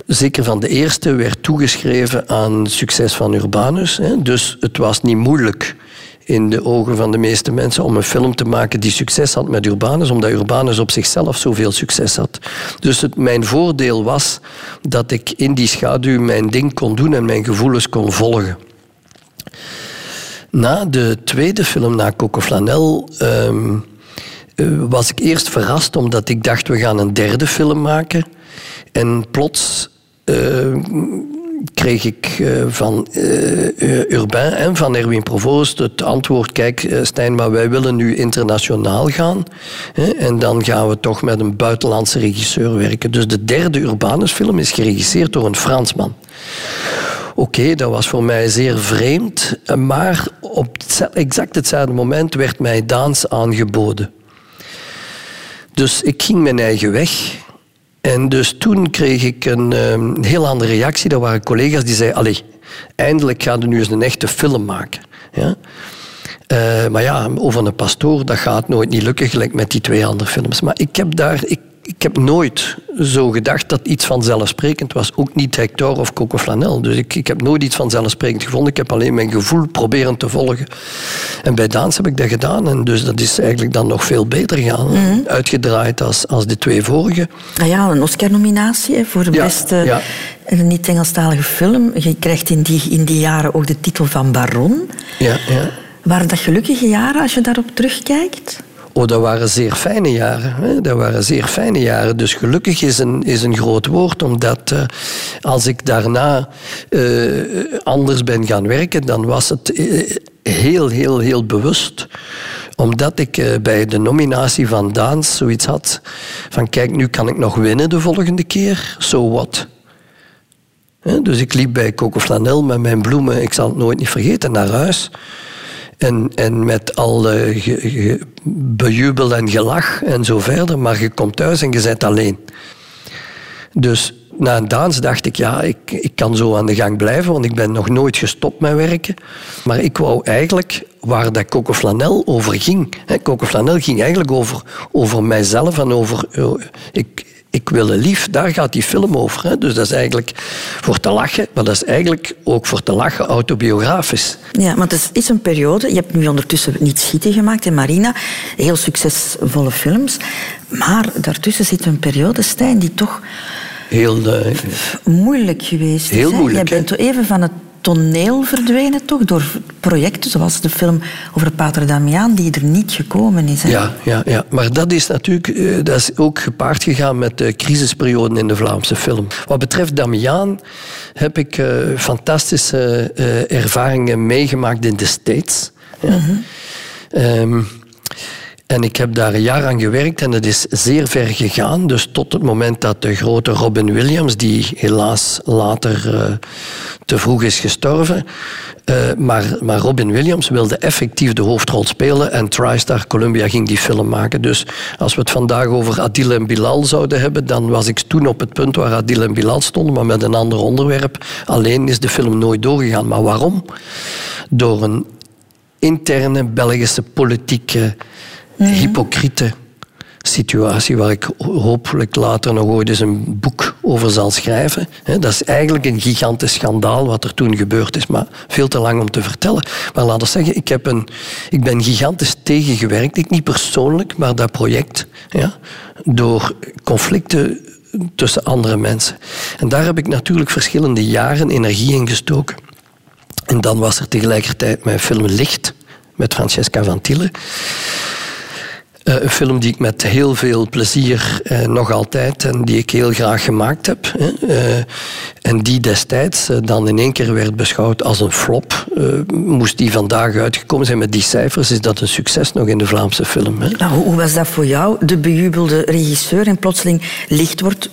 Speaker 2: zeker van de eerste, werd toegeschreven aan het succes van Urbanus. Dus het was niet moeilijk in de ogen van de meeste mensen om een film te maken die succes had met Urbanus, omdat Urbanus op zichzelf zoveel succes had. Dus het, mijn voordeel was dat ik in die schaduw mijn ding kon doen en mijn gevoelens kon volgen. Na de tweede film, na Coco Flanel, um, was ik eerst verrast omdat ik dacht we gaan een derde film maken. En plots uh, kreeg ik uh, van uh, Urbain en van Erwin Provoost het antwoord: Kijk, Stijn, maar wij willen nu internationaal gaan. En dan gaan we toch met een buitenlandse regisseur werken. Dus de derde Urbanus-film is geregisseerd door een Fransman. Oké, dat was voor mij zeer vreemd, maar op exact hetzelfde moment werd mij dans aangeboden. Dus ik ging mijn eigen weg. En dus toen kreeg ik een, um, heel andere reactie. Er waren collega's die zeiden, allee, eindelijk gaan we nu eens een echte film maken. Ja? Uh, maar ja, over een pastoor, dat gaat nooit niet lukken, gelijk met die twee andere films. Maar ik heb daar... Ik, ik heb nooit zo gedacht dat iets vanzelfsprekend was. Ook niet Hector of Coco Flanel. Dus ik, ik heb nooit iets vanzelfsprekend gevonden. Ik heb alleen mijn gevoel proberen te volgen. En bij Daans heb ik dat gedaan. En dus dat is eigenlijk dan nog veel beter gaan. Mm -hmm. Uitgedraaid als, als de twee vorige.
Speaker 1: Ah ja, een Oscar-nominatie voor de ja, beste ja. niet-Engelstalige film. Je krijgt in die, in die jaren ook de titel van Baron.
Speaker 2: Ja, ja.
Speaker 1: Waren dat gelukkige jaren als je daarop terugkijkt?
Speaker 2: Oh, dat waren zeer fijne jaren. Hè? Dat waren zeer fijne jaren. Dus gelukkig is een, is een groot woord, omdat uh, als ik daarna uh, anders ben gaan werken, dan was het uh, heel, heel, heel bewust omdat ik bij de nominatie van Daans zoiets had van kijk, nu kan ik nog winnen de volgende keer, so what? Dus ik liep bij Coco met mijn bloemen, ik zal het nooit niet vergeten, naar huis. En, en met al ge, bejubel en gelach en zo verder. Maar je komt thuis en je bent alleen. Dus na een dans dacht ik, ja, ik, ik kan zo aan de gang blijven, want ik ben nog nooit gestopt met werken. Maar ik wou eigenlijk, waar dat Coco Flanel over ging... Hè, Coco ging eigenlijk over, over mijzelf en over... Uh, ik, ik wil een lief, daar gaat die film over. Hè. Dus dat is eigenlijk voor te lachen, maar dat is eigenlijk ook voor te lachen autobiografisch.
Speaker 1: Ja, want het is een periode, je hebt nu ondertussen niet schieten gemaakt in Marina, heel succesvolle films, maar daartussen zit een periode, Stijn, die toch
Speaker 2: heel uh,
Speaker 1: moeilijk geweest is.
Speaker 2: Heel
Speaker 1: hè?
Speaker 2: moeilijk.
Speaker 1: Je bent even van het toneel verdwenen toch? Door projecten zoals de film over Pater Damiaan, die er niet gekomen is. Hè?
Speaker 2: Ja, ja, ja, maar dat is natuurlijk uh, dat is ook gepaard gegaan met de crisisperioden in de Vlaamse film. Wat betreft Damiaan heb ik uh, fantastische uh, ervaringen meegemaakt in de States. Ja. Mm -hmm. um, en ik heb daar een jaar aan gewerkt en het is zeer ver gegaan. Dus tot het moment dat de grote Robin Williams, die helaas later uh, te vroeg is gestorven. Uh, maar, maar Robin Williams wilde effectief de hoofdrol spelen en TriStar Columbia ging die film maken. Dus als we het vandaag over Adil en Bilal zouden hebben, dan was ik toen op het punt waar Adil en Bilal stonden, maar met een ander onderwerp. Alleen is de film nooit doorgegaan. Maar waarom? Door een interne Belgische politieke hypocriete situatie waar ik hopelijk later nog ooit eens een boek over zal schrijven. Dat is eigenlijk een gigantisch schandaal wat er toen gebeurd is, maar veel te lang om te vertellen. Maar laten we zeggen, ik, heb een, ik ben gigantisch tegengewerkt. Ik niet persoonlijk, maar dat project. Ja, door conflicten tussen andere mensen. En daar heb ik natuurlijk verschillende jaren energie in gestoken. En dan was er tegelijkertijd mijn film Licht met Francesca Van Tille. Eh, een film die ik met heel veel plezier eh, nog altijd en die ik heel graag gemaakt heb. Eh, en die destijds dan in één keer werd beschouwd als een flop. Moest die vandaag uitgekomen zijn met die cijfers, is dat een succes nog in de Vlaamse film. Hè.
Speaker 1: Nou, hoe was dat voor jou? De bejubelde regisseur en plotseling licht wordt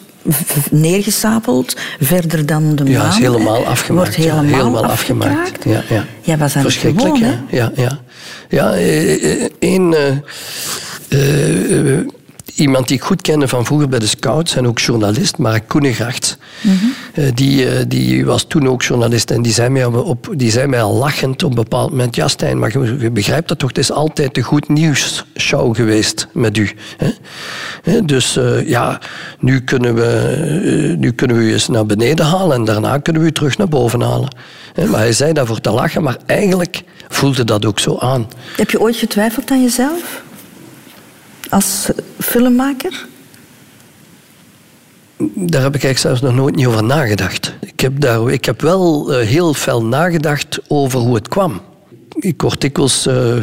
Speaker 1: neergestapeld, verder dan de maan.
Speaker 2: Ja, is helemaal afgemaakt.
Speaker 1: Wordt
Speaker 2: ja.
Speaker 1: helemaal,
Speaker 2: afgemaakt. Ja, ja.
Speaker 1: Jij was aan het
Speaker 2: Verschrikkelijk,
Speaker 1: gewoon,
Speaker 2: hè? Ja, ja. ja eh, eh, één, eh, eh, eh, iemand die ik goed kende van vroeger bij de Scouts en ook journalist, Mark Koenegracht. Eh, die, eh, die was toen ook journalist en die zei, mij op, die zei mij al lachend op een bepaald moment... Ja, Stijn, maar je, je begrijpt dat toch? Het is altijd de goed nieuws show geweest met u. Hè? Dus eh, ja, nu kunnen, we, nu kunnen we u eens naar beneden halen en daarna kunnen we u terug naar boven halen. Hè, Maar hij zei dat voor te lachen, maar eigenlijk voelde dat ook zo aan.
Speaker 1: Heb je ooit getwijfeld aan jezelf? Als filmmaker?
Speaker 2: Daar heb ik eigenlijk zelfs nog nooit niet over nagedacht. Ik heb, daar, ik heb wel eh, heel veel nagedacht over hoe het kwam. Ik word dikwijls eh,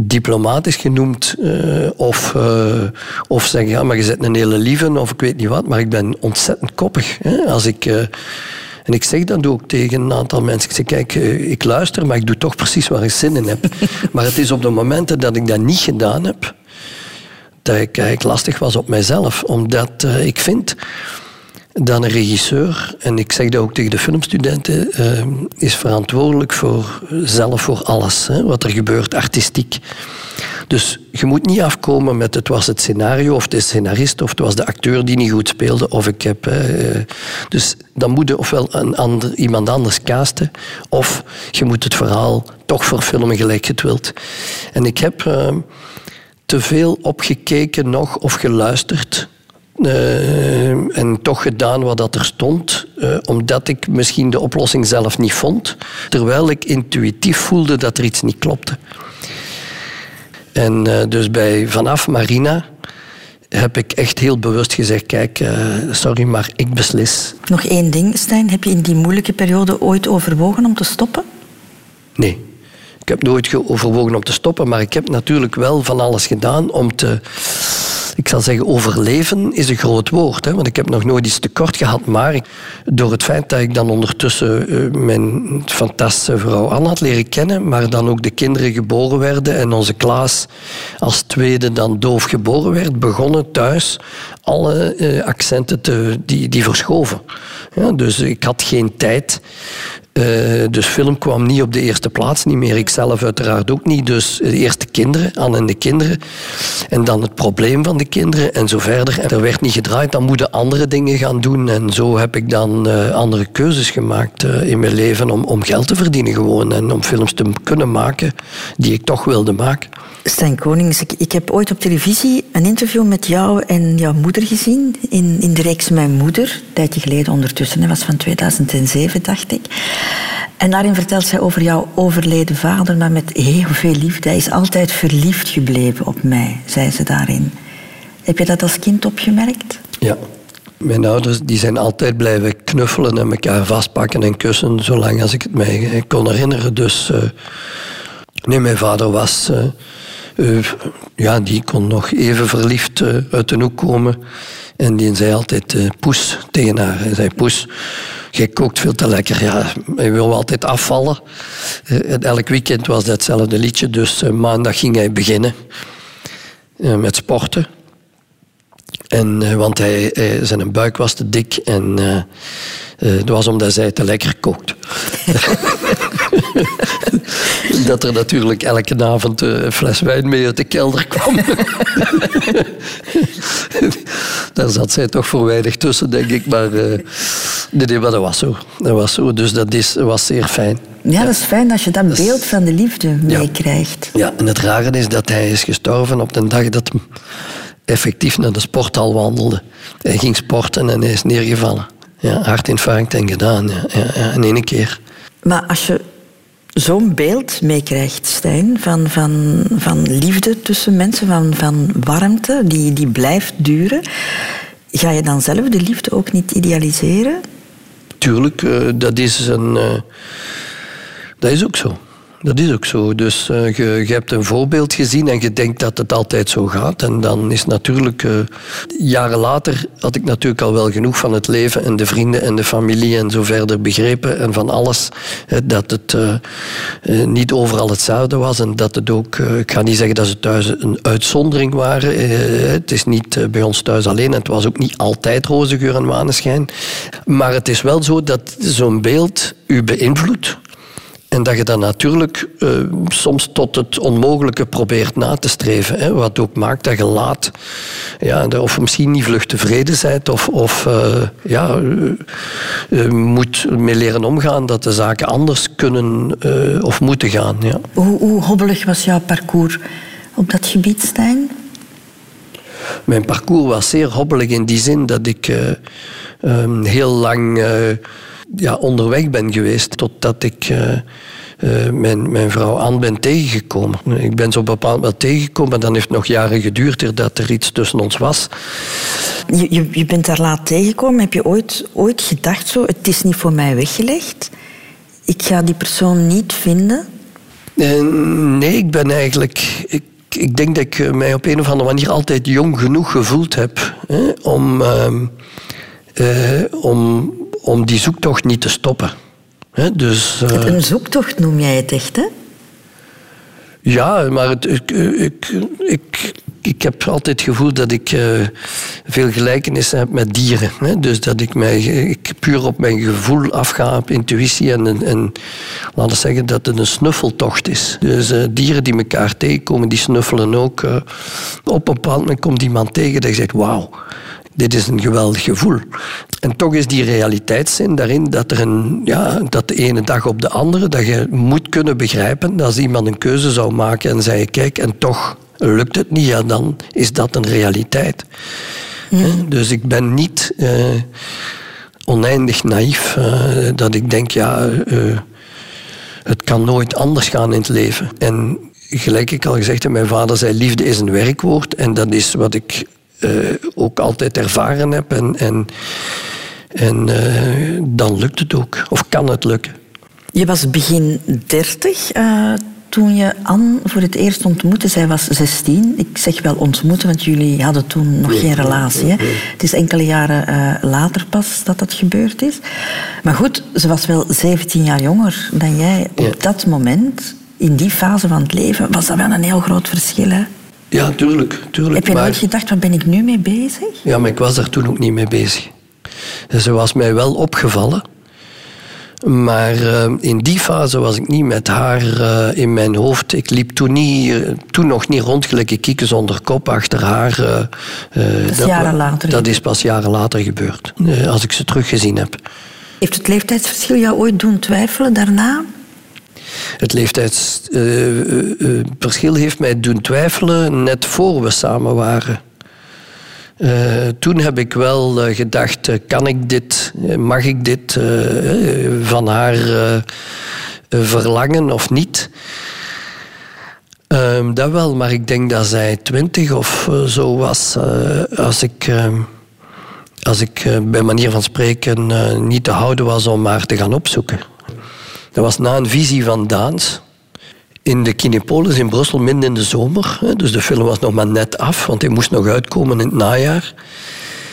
Speaker 2: diplomatisch genoemd eh, of, eh, of zeggen, ja, maar je bent een hele lieve of ik weet niet wat, maar ik ben ontzettend koppig. Hè? Als ik, en ik zeg dat ook tegen een aantal mensen. Ik zeg, kijk, ik luister, maar ik doe toch precies waar ik zin in heb. maar het is op de momenten dat ik dat niet gedaan heb, dat ik eigenlijk lastig was op mijzelf. Omdat eh, ik vind dat een regisseur, en ik zeg dat ook tegen de filmstudenten, eh, is verantwoordelijk voor, zelf voor alles hè, wat er gebeurt, artistiek. Dus je moet niet afkomen met het was het scenario, of de scenarist, of het was de acteur die niet goed speelde, of ik heb... eh, dus dan moet je ofwel een ander, iemand anders casten, of je moet het verhaal toch verfilmen gelijk je het wilt. En ik heb... eh, te veel opgekeken nog of geluisterd. eh, en toch gedaan wat dat er stond, eh, omdat ik misschien de oplossing zelf niet vond, terwijl ik intuïtief voelde dat er iets niet klopte. En eh, dus bij vanaf Marina heb ik echt heel bewust gezegd: kijk, sorry, maar ik beslis.
Speaker 1: Nog één ding, Stijn. Heb je in die moeilijke periode ooit overwogen om te stoppen?
Speaker 2: Nee. Ik heb nooit ge- overwogen om te stoppen, maar ik heb natuurlijk wel van alles gedaan om te. Ik zal zeggen, overleven is een groot woord. Hè, want ik heb nog nooit iets tekort gehad. Maar door het feit dat ik dan ondertussen eh, mijn fantastische vrouw Anne had leren kennen, maar dan ook de kinderen geboren werden en onze Klaas als tweede dan doof geboren werd, begonnen thuis alle eh, accenten te, die, die verschoven. Ja, dus ik had geen tijd. Eh, dus film kwam niet op de eerste plaats, niet meer. Ik zelf uiteraard ook niet. Dus de eerste kinderen, Anne en de kinderen. En dan het probleem van de kinderen en zo verder. En er werd niet gedraaid, dan moeten andere dingen gaan doen. En zo heb ik dan eh, andere keuzes gemaakt eh, in mijn leven om, om geld te verdienen gewoon. En om films te kunnen maken die ik toch wilde maken.
Speaker 1: Stijn Konings, ik, ik heb ooit op televisie een interview met jou en jouw moeder gezien. In, in de reeks Mijn Moeder, een tijdje geleden ondertussen. Dat was van 2007, dacht ik. En daarin vertelt zij over jouw overleden vader, maar met heel veel liefde. Hij is altijd verliefd gebleven op mij, zei ze daarin. Heb je dat als kind opgemerkt?
Speaker 2: Ja. Mijn ouders die zijn altijd blijven knuffelen en elkaar vastpakken en kussen, zolang als ik het mij kon herinneren. Dus eh, nee, mijn vader was, eh, eh, ja, die kon nog even verliefd eh, uit de hoek komen. En die zei altijd eh, poes tegen haar. Hij zei poes, jij kookt veel te lekker. Ja, hij wil altijd afvallen. En elk weekend was dat hetzelfde liedje, dus maandag ging hij beginnen met sporten. En, want hij, zijn buik was te dik en dat was omdat zij te lekker kookt. dat er natuurlijk elke avond eh, een fles wijn mee uit de kelder kwam. daar zat zij toch voor weinig tussen, denk ik. Maar, eh, nee, maar dat was zo. Dat was zo. Dus dat is, was zeer fijn.
Speaker 1: Ja, dat is fijn als je dat beeld van de liefde meekrijgt.
Speaker 2: Ja, en het rare is dat hij is gestorven op de dag dat hij effectief naar de sporthal wandelde. Hij ging sporten en hij is neergevallen. Ja, hartinfarct en gedaan. Ja, ja, ja, in één keer.
Speaker 1: Maar als je zo'n beeld meekrijgt, Stijn, van, van, van liefde tussen mensen, van, van warmte, die, die blijft duren, ga je dan zelf de liefde ook niet idealiseren?
Speaker 2: Tuurlijk, eh, dat is een... eh, dat is ook zo. Dat is ook zo. Dus eh, je, hebt een voorbeeld gezien en je denkt dat het altijd zo gaat. En dan is natuurlijk... eh, jaren later had ik natuurlijk al wel genoeg van het leven en de vrienden en de familie en zo verder begrepen. En van alles. dat het eh, niet overal hetzelfde was. En dat het ook... ik ga niet zeggen dat ze thuis een uitzondering waren. Het is niet bij ons thuis alleen. En het was ook niet altijd roze geur en maneschijn. Maar het is wel zo dat zo'n beeld u beïnvloedt. En dat je dan natuurlijk eh, soms tot het onmogelijke probeert na te streven. Hè, wat ook maakt dat je laat, ja, of misschien niet vlug tevreden bent, of, of eh, ja, eh, moet mee leren omgaan dat de zaken anders kunnen of moeten gaan. Ja.
Speaker 1: Hoe, hoe hobbelig was jouw parcours op dat gebied, Stijn?
Speaker 2: Mijn parcours was zeer hobbelig in die zin dat ik eh, ehm, heel lang ja, onderweg ben geweest totdat ik eh, eh, mijn, mijn vrouw Anne ben tegengekomen. Ik ben zo bepaald wel tegengekomen, maar dan heeft het nog jaren geduurd dat er iets tussen ons was.
Speaker 1: Je, je, je bent daar laat tegengekomen. Heb je ooit, ooit gedacht zo, het is niet voor mij weggelegd? Ik ga die persoon niet vinden?
Speaker 2: Eh, nee, ik ben eigenlijk. Ik, ik denk dat ik mij op een of andere manier altijd jong genoeg gevoeld heb hè, om, ehm, eh, om, die zoektocht niet te stoppen. Dus, eh,
Speaker 1: Een zoektocht noem jij het echt, hè?
Speaker 2: ja, maar het, ik, ik, ik, ik heb altijd het gevoel dat ik eh, veel gelijkenissen heb met dieren. Hè? Dus dat ik, mij, ik puur op mijn gevoel afga, op intuïtie. En, en, en laten we zeggen dat het een snuffeltocht is. Dus eh, dieren die elkaar tegenkomen, die snuffelen ook. op een bepaald moment komt iemand tegen dat je zegt, wauw. Dit is een geweldig gevoel. En toch is die realiteitszin daarin dat, er een, ja, dat de ene dag op de andere, dat je moet kunnen begrijpen dat als iemand een keuze zou maken en zei, kijk, en toch lukt het niet, ja, dan is dat een realiteit. Hè? Dus ik ben niet eh, oneindig naïef eh, dat ik denk, ja, eh, het kan nooit anders gaan in het leven. En gelijk ik al gezegd heb, mijn vader zei, liefde is een werkwoord. En dat is wat ik eh, ook altijd ervaren heb. En, en, en eh, dan lukt het ook. Of kan het lukken.
Speaker 1: Je was begin 30 eh, toen je Anne voor het eerst ontmoette. Zij was 16. Ik zeg wel ontmoeten, want jullie hadden toen nog geen relatie. Hè? Het is enkele jaren later pas dat dat gebeurd is. Maar goed, ze was wel 17 jaar jonger dan jij. Op dat moment, in die fase van het leven, was dat wel een heel groot verschil. Hè?
Speaker 2: Ja, tuurlijk. tuurlijk
Speaker 1: Heb je
Speaker 2: maar-
Speaker 1: nooit gedacht, waar ben ik nu mee bezig?
Speaker 2: Ja, maar ik was daar toen ook niet mee bezig. Ze was mij wel opgevallen. Maar eh, in die fase was ik niet met haar eh, in mijn hoofd. Ik liep toen, niet, eh, toen nog niet rond gelijk kieken zonder kop achter haar. eh,
Speaker 1: is jaren later
Speaker 2: Dat is pas jaren later gebeurd. als ik ze teruggezien heb.
Speaker 1: Heeft het leeftijdsverschil jou ooit doen twijfelen daarna?
Speaker 2: Het leeftijdsverschil heeft mij doen twijfelen net voor we samen waren. Eh, toen heb ik wel eh, gedacht, eh, kan ik dit, eh, mag ik dit eh, eh, van haar eh, eh, verlangen of niet? Ehm, dat wel, maar ik denk dat zij twintig of eh, zo was eh, als ik, ehm, als ik eh, bij manier van spreken eh, niet te houden was om haar te gaan opzoeken. Dat was na een visie van Daans. In de Kinepolis in Brussel, midden in de zomer. Dus de film was nog maar net af, want hij moest nog uitkomen in het najaar.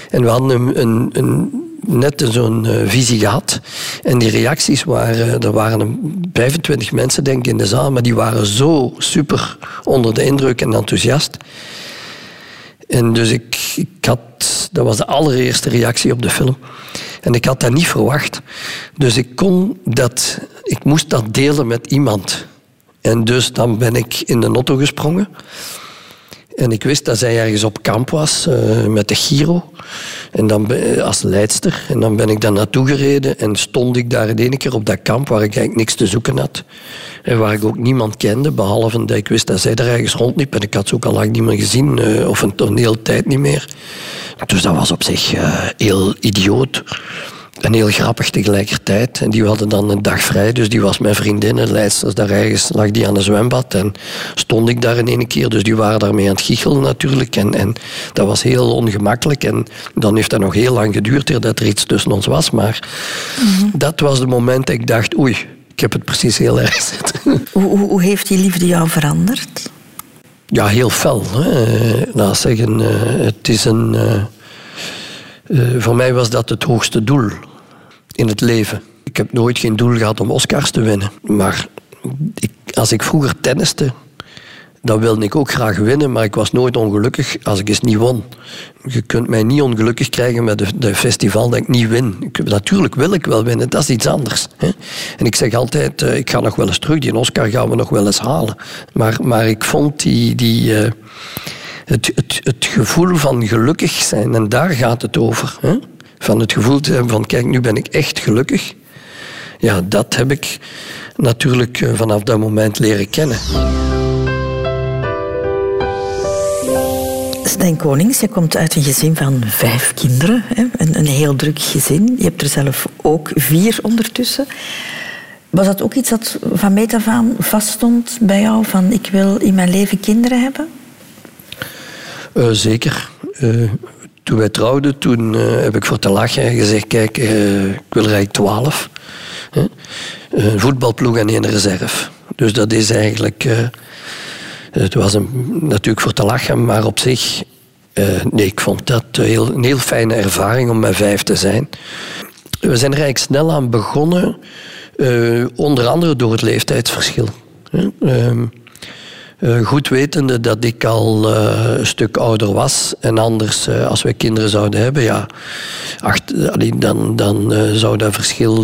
Speaker 2: En we hadden een, een, een, net zo'n eh, visie gehad. En die reacties waren... Er waren een 25 mensen, denk ik, in de zaal. Maar die waren zo super onder de indruk en enthousiast. En dus ik, ik had... Dat was de allereerste reactie op de film. En ik had dat niet verwacht. Dus ik kon dat... Ik moest dat delen met iemand. En dus dan ben ik in de auto gesprongen. En ik wist dat zij ergens op kamp was eh, met de Giro. En dan ben- als leidster. En dan ben ik daar naartoe gereden. En stond ik daar de ene keer op dat kamp waar ik eigenlijk niks te zoeken had. En waar ik ook niemand kende. Behalve dat ik wist dat zij er ergens rondliep. En ik had ze ook al lang niet meer gezien. eh, of een, hele tijd niet meer. Dus dat was op zich eh, heel idioot. En heel grappig tegelijkertijd. En die hadden dan een dag vrij, dus die was mijn vriendin. En leidsters daar ergens lag die aan een zwembad. En stond ik daar in ene keer, dus die waren daarmee aan het giechelen natuurlijk. En, en dat was heel ongemakkelijk. En dan heeft dat nog heel lang geduurd dat er iets tussen ons was. Maar dat was het moment dat ik dacht, oei, ik heb het precies heel erg zitten.
Speaker 1: Hoe, hoe, hoe heeft die liefde jou veranderd?
Speaker 2: Ja, heel fel. Hè. Laat zeggen, eh, het is een... eh, voor mij was dat het hoogste doel in het leven. Ik heb nooit geen doel gehad om Oscars te winnen. Maar ik, als ik vroeger tenniste, dan wilde ik ook graag winnen, maar ik was nooit ongelukkig als ik eens niet won. Je kunt mij niet ongelukkig krijgen met de festival dat ik niet win. Ik, natuurlijk wil ik wel winnen, dat is iets anders. Hè. En ik zeg altijd, eh, ik ga nog wel eens terug, die Oscar gaan we nog wel eens halen. Maar, maar ik vond die... die eh, het, het, gevoel van gelukkig zijn, en daar gaat het over. Hè? Van het gevoel te hebben van, kijk, nu ben ik echt gelukkig. Ja, dat heb ik natuurlijk eh, vanaf dat moment leren kennen.
Speaker 1: Stijn Konings, je komt uit een gezin van vijf kinderen. Hè? Een, een heel druk gezin. Je hebt er zelf ook vier ondertussen. Was dat ook iets dat van meet af aan vaststond bij jou? Van ik wil in mijn leven kinderen hebben?
Speaker 2: Eh, zeker. Eh, toen wij trouwden, toen eh, heb ik voor te lachen gezegd, kijk, ik wil twaalf. Hè? Een voetbalploeg en één reserve. Dus dat is eigenlijk... het was natuurlijk voor te lachen, maar op zich... nee, ik vond dat heel, een heel fijne ervaring om met vijf te zijn. We zijn er eigenlijk snel aan begonnen, onder andere door het leeftijdsverschil. hè. Eh, goed wetende dat ik al eh, een stuk ouder was. En anders, eh, als wij kinderen zouden hebben, ja, dan, dan zou dat verschil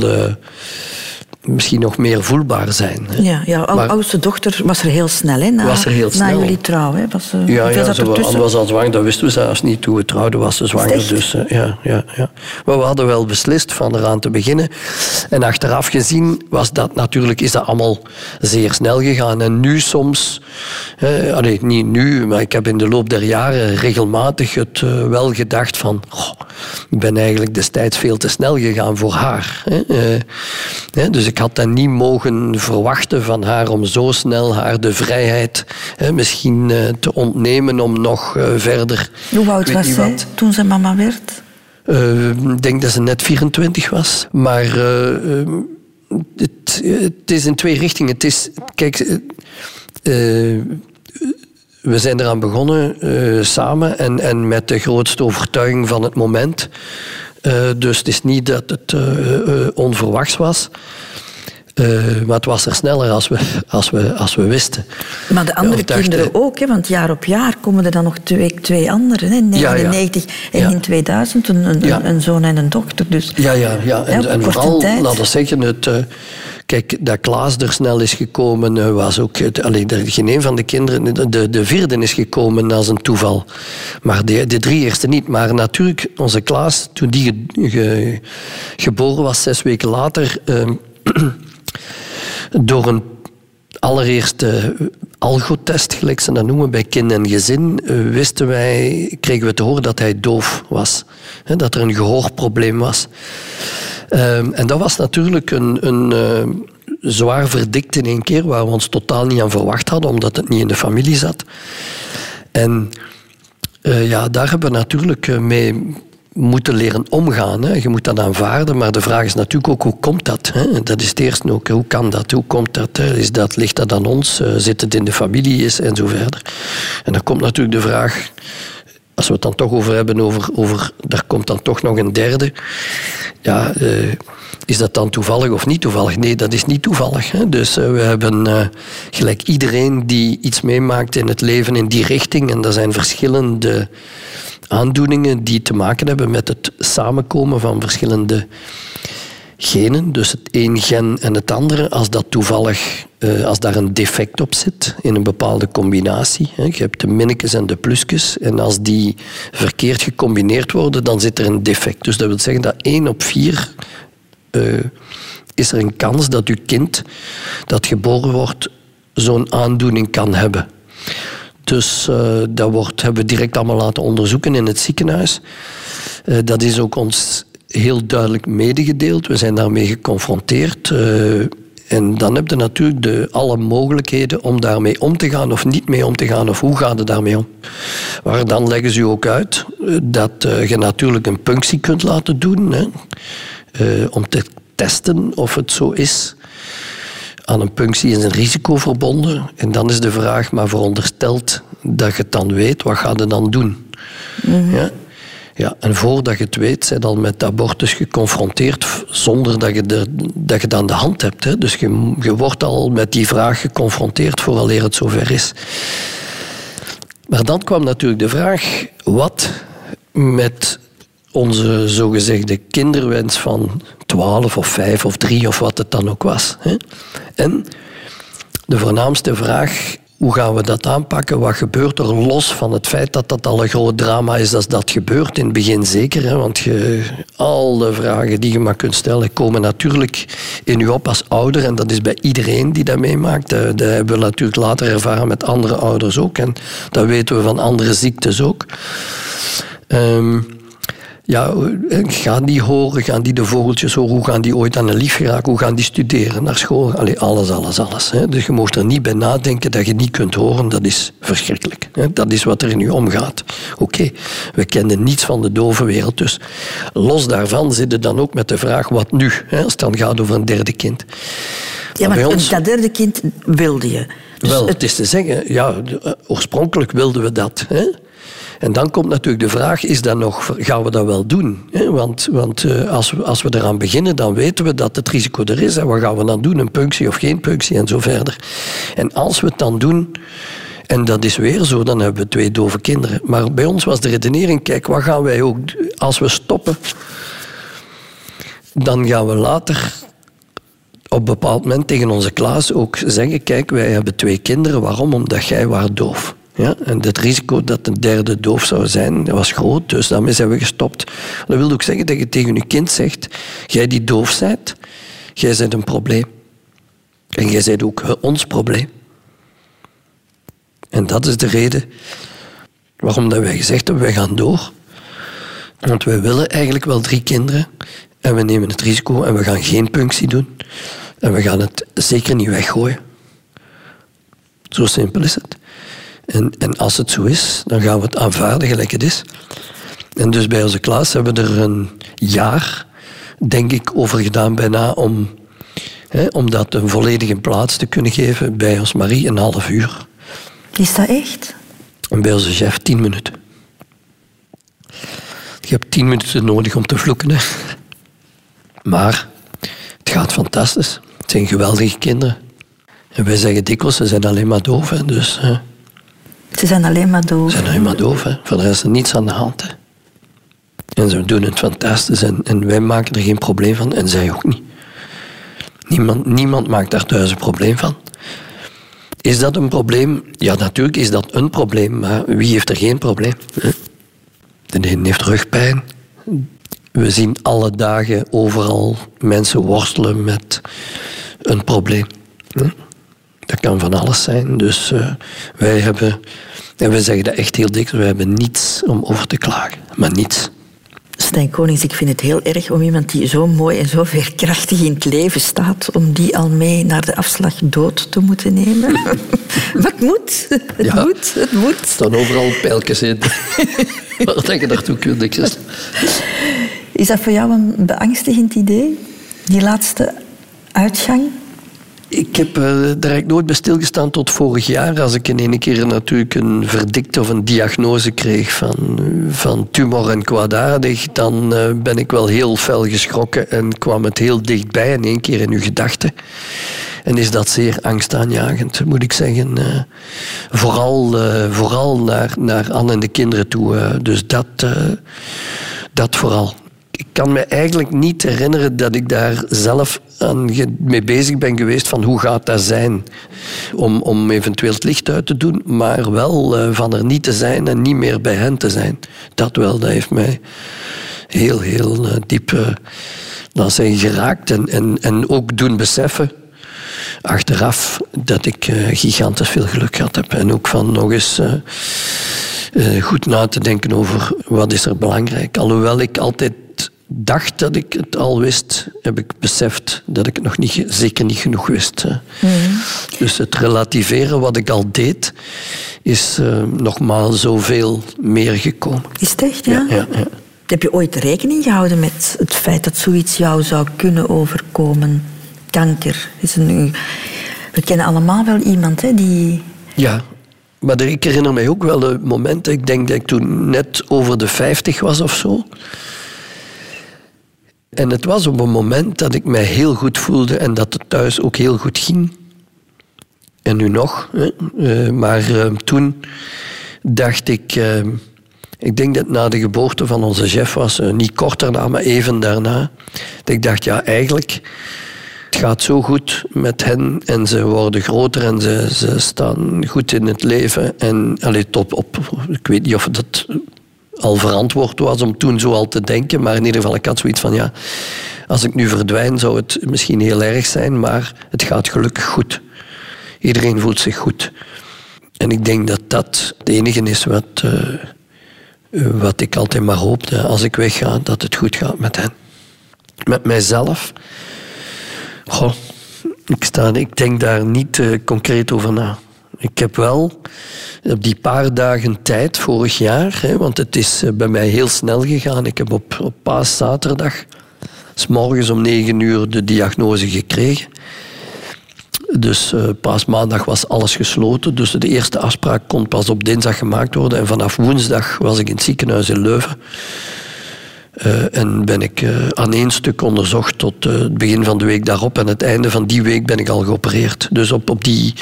Speaker 2: misschien nog meer voelbaar zijn. hè.
Speaker 1: Ja, ja ou-
Speaker 2: Maar-
Speaker 1: oudste dochter was er heel snel, hè? Na,
Speaker 2: Was er heel
Speaker 1: Na
Speaker 2: snel.
Speaker 1: jullie trouw, hè? Was, eh,
Speaker 2: Ja, ja ze wa-
Speaker 1: tussen?
Speaker 2: was al zwanger, dat wisten we zelfs niet. Toen we trouwden was ze zwanger. Dus, ja, ja, ja. Maar we hadden wel beslist van eraan te beginnen. En achteraf gezien was dat natuurlijk, is dat allemaal zeer snel gegaan. En nu soms, eh, allee, niet nu, maar ik heb in de loop der jaren regelmatig het eh, wel gedacht van... ik ben eigenlijk destijds veel te snel gegaan voor haar. Hè. Eh, hè, dus ik had dat niet mogen verwachten van haar om zo snel haar de vrijheid hè, misschien eh, te ontnemen om nog eh, verder...
Speaker 1: Hoe oud was zij
Speaker 2: wat.
Speaker 1: toen ze mama werd?
Speaker 2: Eh, ik denk dat ze net 24 was. Maar eh, eh, het, het is in twee richtingen. Het is, kijk, we zijn eraan begonnen eh, samen en, en met de grootste overtuiging van het moment. Eh, dus het is niet dat het eh, eh, onverwachts was. Eh, maar het was er sneller als we, als we, als we wisten.
Speaker 1: Maar de andere kinderen ook, hè? want jaar op jaar komen er dan nog twee, twee anderen. Hè? In
Speaker 2: Ja, ja.
Speaker 1: 99 en in 2000 een, een, zoon en een dochter. Dus
Speaker 2: Ja, ja, ja. En, vooral,
Speaker 1: tijd.
Speaker 2: laten we zeggen, het, eh, kijk, dat Klaas er snel is gekomen, eh, was ook... Het, allee, geen een van de kinderen... De, de, de vierde is gekomen als een toeval. Maar de, de drie eerste niet. Maar natuurlijk, onze Klaas, toen die ge- ge- geboren was, zes weken later... door een allereerste algotest, gelijk ze dat noemen, bij kind en gezin, eh, wisten wij, kregen we te horen dat hij doof was. Dat er een gehoorprobleem was. Ehm, en dat was natuurlijk een, een eh, zwaar verdikt in één keer, waar we ons totaal niet aan verwacht hadden, omdat het niet in de familie zat. En eh, ja, daar hebben we natuurlijk eh, mee moeten leren omgaan. Hè. Je moet dat aanvaarden, maar de vraag is natuurlijk ook hoe komt dat? Hè? Dat is het eerste ook. Hoe kan dat? Hoe komt dat? Is dat ligt dat aan ons? Eh, zit het in de familie? Is, en zo verder. En dan komt natuurlijk de vraag, als we het dan toch over hebben, over, over daar komt dan toch nog een derde. Ja, eh, is dat dan toevallig of niet toevallig? Nee, dat is niet toevallig. Hè? Dus eh, we hebben gelijk iedereen die iets meemaakt in het leven in die richting, en dat zijn verschillende aandoeningen die te maken hebben met het samenkomen van verschillende genen, dus het een gen en het andere, als dat toevallig eh, als daar een defect op zit in een bepaalde combinatie. Hè. Je hebt de minnetjes en de plusjes. En als die verkeerd gecombineerd worden, dan zit er een defect. Dus dat wil zeggen dat 1 op 4 uh, is er een kans dat uw kind dat geboren wordt zo'n aandoening kan hebben. Dus uh, dat wordt, hebben we direct allemaal laten onderzoeken in het ziekenhuis. Uh, dat is ook ons heel duidelijk medegedeeld. We zijn daarmee geconfronteerd. Uh, en dan heb je natuurlijk de, alle mogelijkheden om daarmee om te gaan of niet mee om te gaan. Of hoe gaat het daarmee om? Maar dan leggen ze ook uit dat je natuurlijk een punctie kunt laten doen. Hè, om te testen of het zo is. Aan een punctie is een risico verbonden. En dan is de vraag, maar verondersteld dat je het dan weet, wat ga je dan doen? Mm-hmm. Ja? Ja, en voordat je het weet, zijn dan met abortus geconfronteerd zonder dat je, er, dat je het aan de hand hebt. Hè. Dus je, je wordt al met die vraag geconfronteerd vooraleer het zover is. Maar dan kwam natuurlijk de vraag, wat met onze zogezegde kinderwens van 12 of 5 of 3 of wat het dan ook was. En de voornaamste vraag, hoe gaan we dat aanpakken? Wat gebeurt er los van het feit dat dat al een groot drama is als dat gebeurt? In het begin zeker, want je, alle vragen die je maar kunt stellen komen natuurlijk in je op als ouder. En dat is bij iedereen die dat meemaakt. Dat hebben we natuurlijk later ervaren met andere ouders ook. En dat weten we van andere ziektes ook. Um, ja, gaan die horen? Gaan die de vogeltjes horen? Hoe gaan die ooit aan een lief geraken? Hoe gaan die studeren naar school? Allee, alles, alles, alles. Hè. Dus je mocht er niet bij nadenken dat je niet kunt horen. Dat is verschrikkelijk. Hè. Dat is wat er nu omgaat. Oké, we kennen niets van de dove wereld. Dus los daarvan zitten dan ook met de vraag, wat nu? Hè, als het dan gaat over een derde kind.
Speaker 1: Ja, maar, ons... dat derde kind wilde je.
Speaker 2: Dus Wel, het is te zeggen, ja, oorspronkelijk wilden we dat. Hè. En dan komt natuurlijk de vraag, is dat nog, gaan we dat wel doen? Want, want eh, als, we, als we eraan beginnen, dan weten we dat het risico er is. En wat gaan we dan doen? Een punctie of geen punctie en zo verder. En als we het dan doen... En dat is weer zo, dan hebben we twee dove kinderen. Maar bij ons was de redenering, kijk, wat gaan wij ook... Als we stoppen, dan gaan we later op een bepaald moment tegen onze Klaas ook zeggen, kijk, wij hebben twee kinderen. Waarom? Omdat jij was doof. Ja, en het risico dat een derde doof zou zijn, was groot, dus daarmee zijn we gestopt. Dat wil ook zeggen dat je tegen je kind zegt, jij die doof bent, jij bent een probleem. En jij bent ook ons probleem. En dat is de reden waarom dat wij gezegd hebben, wij gaan door. Want wij willen eigenlijk wel drie kinderen en we nemen het risico en we gaan geen punctie doen. En we gaan het zeker niet weggooien. Zo simpel is het. En, en als het zo is, dan gaan we het aanvaarden gelijk het is. En dus bij onze klas hebben we er een jaar, denk ik, over gedaan bijna om, hè, om dat een volledige plaats te kunnen geven. Bij ons Marie een half uur.
Speaker 1: Is dat echt?
Speaker 2: En bij onze chef tien minuten. Je hebt tien minuten nodig om te vloeken. Hè. Maar het gaat fantastisch. Het zijn geweldige kinderen. En wij zeggen dikwijls, ze zijn alleen maar doof. Hè. Dus, hè.
Speaker 1: Ze zijn alleen maar doof.
Speaker 2: Ze zijn alleen maar doof. Hè. Voor de rest is niets aan de hand. Hè. En ze doen het fantastisch. En, en wij maken er geen probleem van. En zij ook niet. Niemand, niemand maakt daar thuis een probleem van. Is dat een probleem? Ja, natuurlijk is dat een probleem. Maar wie heeft er geen probleem? De een heeft rugpijn. We zien alle dagen overal mensen worstelen met een probleem. Dat kan van alles zijn. Dus uh, wij hebben, en we zeggen dat echt heel dik, we hebben niets om over te klagen. Maar niets.
Speaker 1: Stijn Konings, ik vind het heel erg om iemand die zo mooi en zo veerkrachtig in het leven staat, om die al mee naar de afslag dood te moeten nemen. Wat moet? Het
Speaker 2: ja,
Speaker 1: moet, het moet. Er
Speaker 2: staan overal pijltjes in. Waar denk je naartoe kunt.
Speaker 1: Is dat voor jou een beangstigend idee? Die laatste uitgang?
Speaker 2: Ik heb uh, daar nooit bij stilgestaan tot vorig jaar. Als ik in een keer natuurlijk een verdict of een diagnose kreeg van, van tumor en kwaadaardig, dan uh, ben ik wel heel fel geschrokken en kwam het heel dichtbij in één keer in uw gedachten. En is dat zeer angstaanjagend, moet ik zeggen. Vooral vooral naar, naar Anne en de kinderen toe. dus dat, dat vooral. Ik kan me eigenlijk niet herinneren dat ik daar zelf aan mee bezig ben geweest van hoe gaat dat zijn om, om eventueel het licht uit te doen, maar wel eh, van er niet te zijn en niet meer bij hen te zijn. Dat wel, dat heeft mij heel, heel eh, diep laat zeggen, geraakt en, en, en ook doen beseffen achteraf dat ik gigantisch veel geluk gehad heb. En ook van nog eens eh, goed na te denken over wat is er belangrijk. Alhoewel ik altijd dacht dat ik het al wist, heb ik beseft dat ik het nog niet, zeker niet genoeg wist. hè. Dus het relativeren wat ik al deed, is eh, nogmaals zoveel meer gekomen.
Speaker 1: Is het echt, ja?
Speaker 2: Ja, ja.
Speaker 1: Heb je ooit rekening gehouden met het feit dat zoiets jou zou kunnen overkomen? Kanker is een... We kennen allemaal wel iemand hè, die...
Speaker 2: Ja, maar ik herinner mij ook wel de momenten. Ik denk dat ik toen net over de 50 was of zo. En het was op een moment dat ik mij heel goed voelde en dat het thuis ook heel goed ging. En nu nog. Hè. Eh, maar eh, toen dacht ik. eh, ik denk dat na de geboorte van onze chef was, niet kort daarna, maar even daarna. Dat ik dacht, ja, eigenlijk. Het gaat zo goed met hen en ze worden groter en ze, ze staan goed in het leven. En allee, tot op, ik weet niet of dat al verantwoord was om toen zo al te denken, maar in ieder geval, ik had zoiets van, ja, als ik nu verdwijn zou het misschien heel erg zijn, maar het gaat gelukkig goed. Iedereen voelt zich goed. En ik denk dat dat het enige is wat, eh, wat ik altijd maar hoopte, als ik wegga, dat het goed gaat met hen. Met mijzelf. Goh, ik, sta, ik denk daar niet eh, concreet over na. Ik heb wel op die paar dagen tijd vorig jaar, hè, want het is eh, bij mij heel snel gegaan. Ik heb op, op paaszaterdag, s morgens om negen uur, de diagnose gekregen. Dus eh paasmaandag was alles gesloten. Dus de eerste afspraak kon pas op dinsdag gemaakt worden. En vanaf woensdag was ik in het ziekenhuis in Leuven. Eh, en ben ik eh, aan één stuk onderzocht tot eh, het begin van de week daarop. En het einde van die week ben ik al geopereerd. Dus op, op die,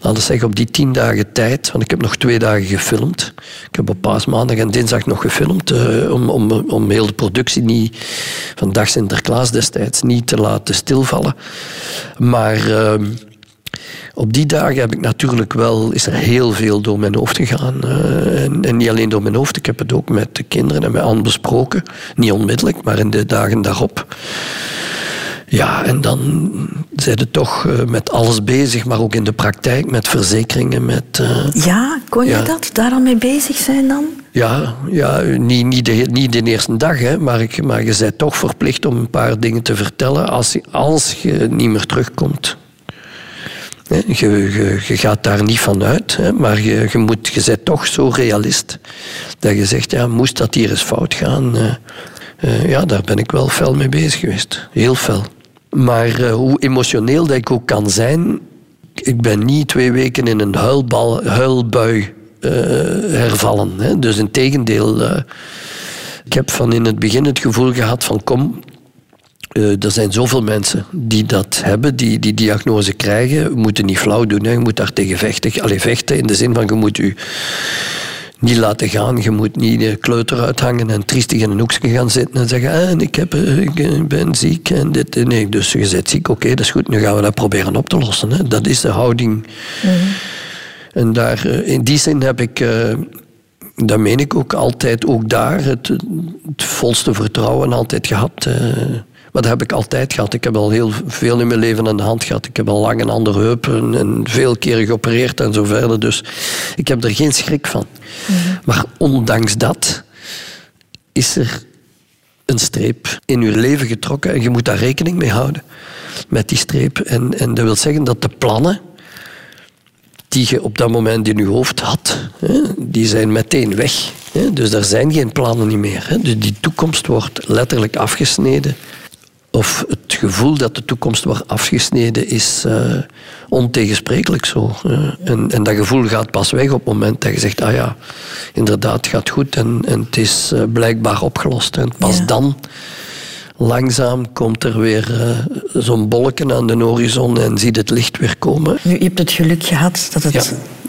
Speaker 2: laten we zeggen, op die tien dagen tijd, want ik heb nog twee dagen gefilmd. Ik heb op paasmaandag en dinsdag nog gefilmd, om, om, om heel de productie niet, van Dag Sinterklaas destijds niet te laten stilvallen. Maar... op die dagen heb ik natuurlijk wel, is er heel veel door mijn hoofd gegaan. Eh, en, en niet alleen door mijn hoofd, ik heb het ook met de kinderen en met Anne besproken. Niet onmiddellijk, maar in de dagen daarop. Ja, en dan zijn ze toch eh, met alles bezig, maar ook in de praktijk, met verzekeringen, met... eh,
Speaker 1: Ja, kon je
Speaker 2: Ja.
Speaker 1: dat? Daar al mee bezig zijn dan?
Speaker 2: ja, ja niet, niet, de, niet de eerste dag, hè, maar, ik, maar je bent toch verplicht om een paar dingen te vertellen als, als je niet meer terugkomt. Je, je, gaat daar niet van uit, maar je, moet, bent toch zo realist dat je zegt, ja, moest dat hier eens fout gaan? eh, eh, ja, daar ben ik wel fel mee bezig geweest. Heel fel. Maar eh, hoe emotioneel dat ik ook kan zijn, ik ben niet twee weken in een huilbal, huilbui hervallen. Dus in tegendeel, eh, ik heb van in het begin het gevoel gehad van kom, eh, er zijn zoveel mensen die dat hebben, die die diagnose krijgen. We moeten niet flauw doen, hè. je moet daar tegen vechten. Allee, vechten in de zin van je moet je niet laten gaan. Je moet niet de kleuter uithangen en triestig in een hoekje gaan zitten en zeggen ah, ik, heb, eh, ik eh, ben ziek en dit. Nee, dus je bent ziek, oké, dat is goed. Nu gaan we dat proberen op te lossen. Hè. Dat is de houding. En daar, in die zin heb ik, eh, dat meen ik ook altijd, ook daar het, het volste vertrouwen altijd gehad. eh. Maar dat heb ik altijd gehad. Ik heb al heel veel in mijn leven aan de hand gehad. Ik heb al lang een andere heup en, en veel keren geopereerd en zo verder. Dus ik heb er geen schrik van. Maar ondanks dat is er een streep in je leven getrokken en je moet daar rekening mee houden. Met die streep. En, en dat wil zeggen dat de plannen die je op dat moment in je hoofd had, hè, die zijn meteen weg. Hè. Dus er zijn geen plannen niet meer. Hè. Dus die toekomst wordt letterlijk afgesneden. Of het gevoel dat de toekomst wordt afgesneden is eh, ontegensprekelijk zo. hè. En, en dat gevoel gaat pas weg op het moment dat je zegt, ah ja, inderdaad, het gaat goed en, en het is eh, blijkbaar opgelost. En pas
Speaker 1: Ja.
Speaker 2: dan, langzaam, komt er weer eh, zo'n bolken aan de horizon en ziet het licht weer komen.
Speaker 1: Nu, je hebt het geluk gehad dat, het,
Speaker 2: Ja,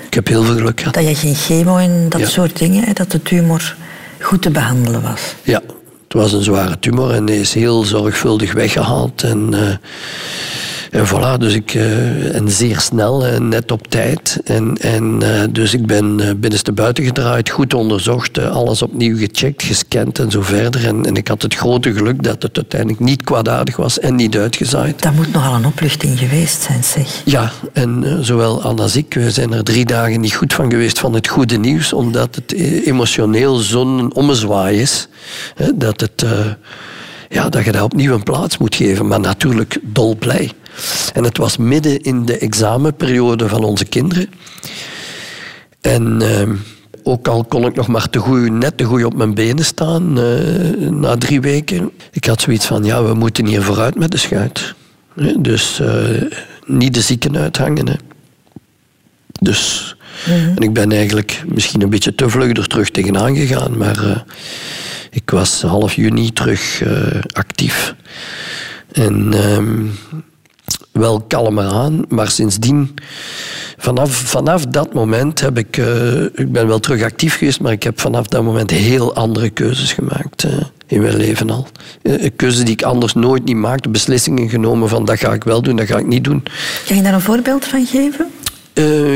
Speaker 2: ik heb heel veel geluk gehad.
Speaker 1: dat je geen chemo en dat
Speaker 2: Ja.
Speaker 1: soort dingen, dat de tumor goed te behandelen was.
Speaker 2: Ja, Het was een zware tumor en die is heel zorgvuldig weggehaald. En, eh, en voilà, dus ik, eh, en zeer snel en net op tijd. En, en eh, dus ik ben binnenste buiten gedraaid, goed onderzocht, eh, alles opnieuw gecheckt, gescand en zo verder. En, en ik had het grote geluk dat het uiteindelijk niet kwaadaardig was en niet uitgezaaid.
Speaker 1: Dat moet nogal een opluchting geweest zijn, zeg.
Speaker 2: Ja, en eh, zowel Anne als ik, we zijn er drie dagen niet goed van geweest van het goede nieuws, omdat het eh, emotioneel zo'n ommezwaai is. Hè, dat, het, eh, ja, dat je daar opnieuw een plaats moet geven, maar natuurlijk dolblij. En het was midden in de examenperiode van onze kinderen. En eh, ook al kon ik nog maar te goed, net te goed op mijn benen staan eh, na drie weken. Ik had zoiets van, ja, we moeten hier vooruit met de schuit. Dus eh, niet de zieken uithangen. Hè. Dus, en ik ben eigenlijk misschien een beetje te vlug er terug tegenaan gegaan, maar eh, ik was half juni terug actief. En ehm, wel kalmer aan, maar sindsdien, vanaf, vanaf dat moment heb ik, eh, ik ben wel terug actief geweest, maar ik heb vanaf dat moment heel andere keuzes gemaakt eh, in mijn leven al. Eh, keuzes die ik anders nooit niet maakte, beslissingen genomen van dat ga ik wel doen, dat ga ik niet doen.
Speaker 1: Kan je daar een voorbeeld van geven?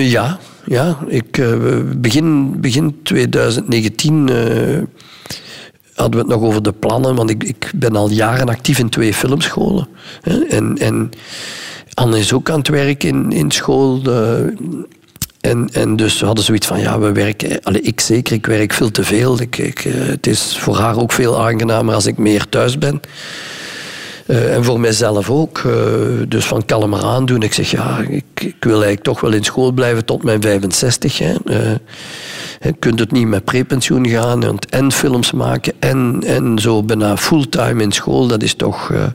Speaker 2: Ja, ja. Ik, begin, begin 2019 eh, hadden we het nog over de plannen, want ik, ik ben al jaren actief in twee filmscholen. En, en Anne is ook aan het werken in, in school. en, en dus we hadden zoiets van, ja, we werken... Ik zeker, ik werk veel te veel. Ik, eh, het is voor haar ook veel aangenamer als ik meer thuis ben. Eh, en voor mijzelf ook. eh, dus van kalmer aan doen. Ik zeg, ja, ik, ik wil eigenlijk toch wel in school blijven tot mijn 65. Hè. Je kunt het niet met prepensioen gaan en, en films maken en, en zo bijna fulltime in school. Dat is toch... eh,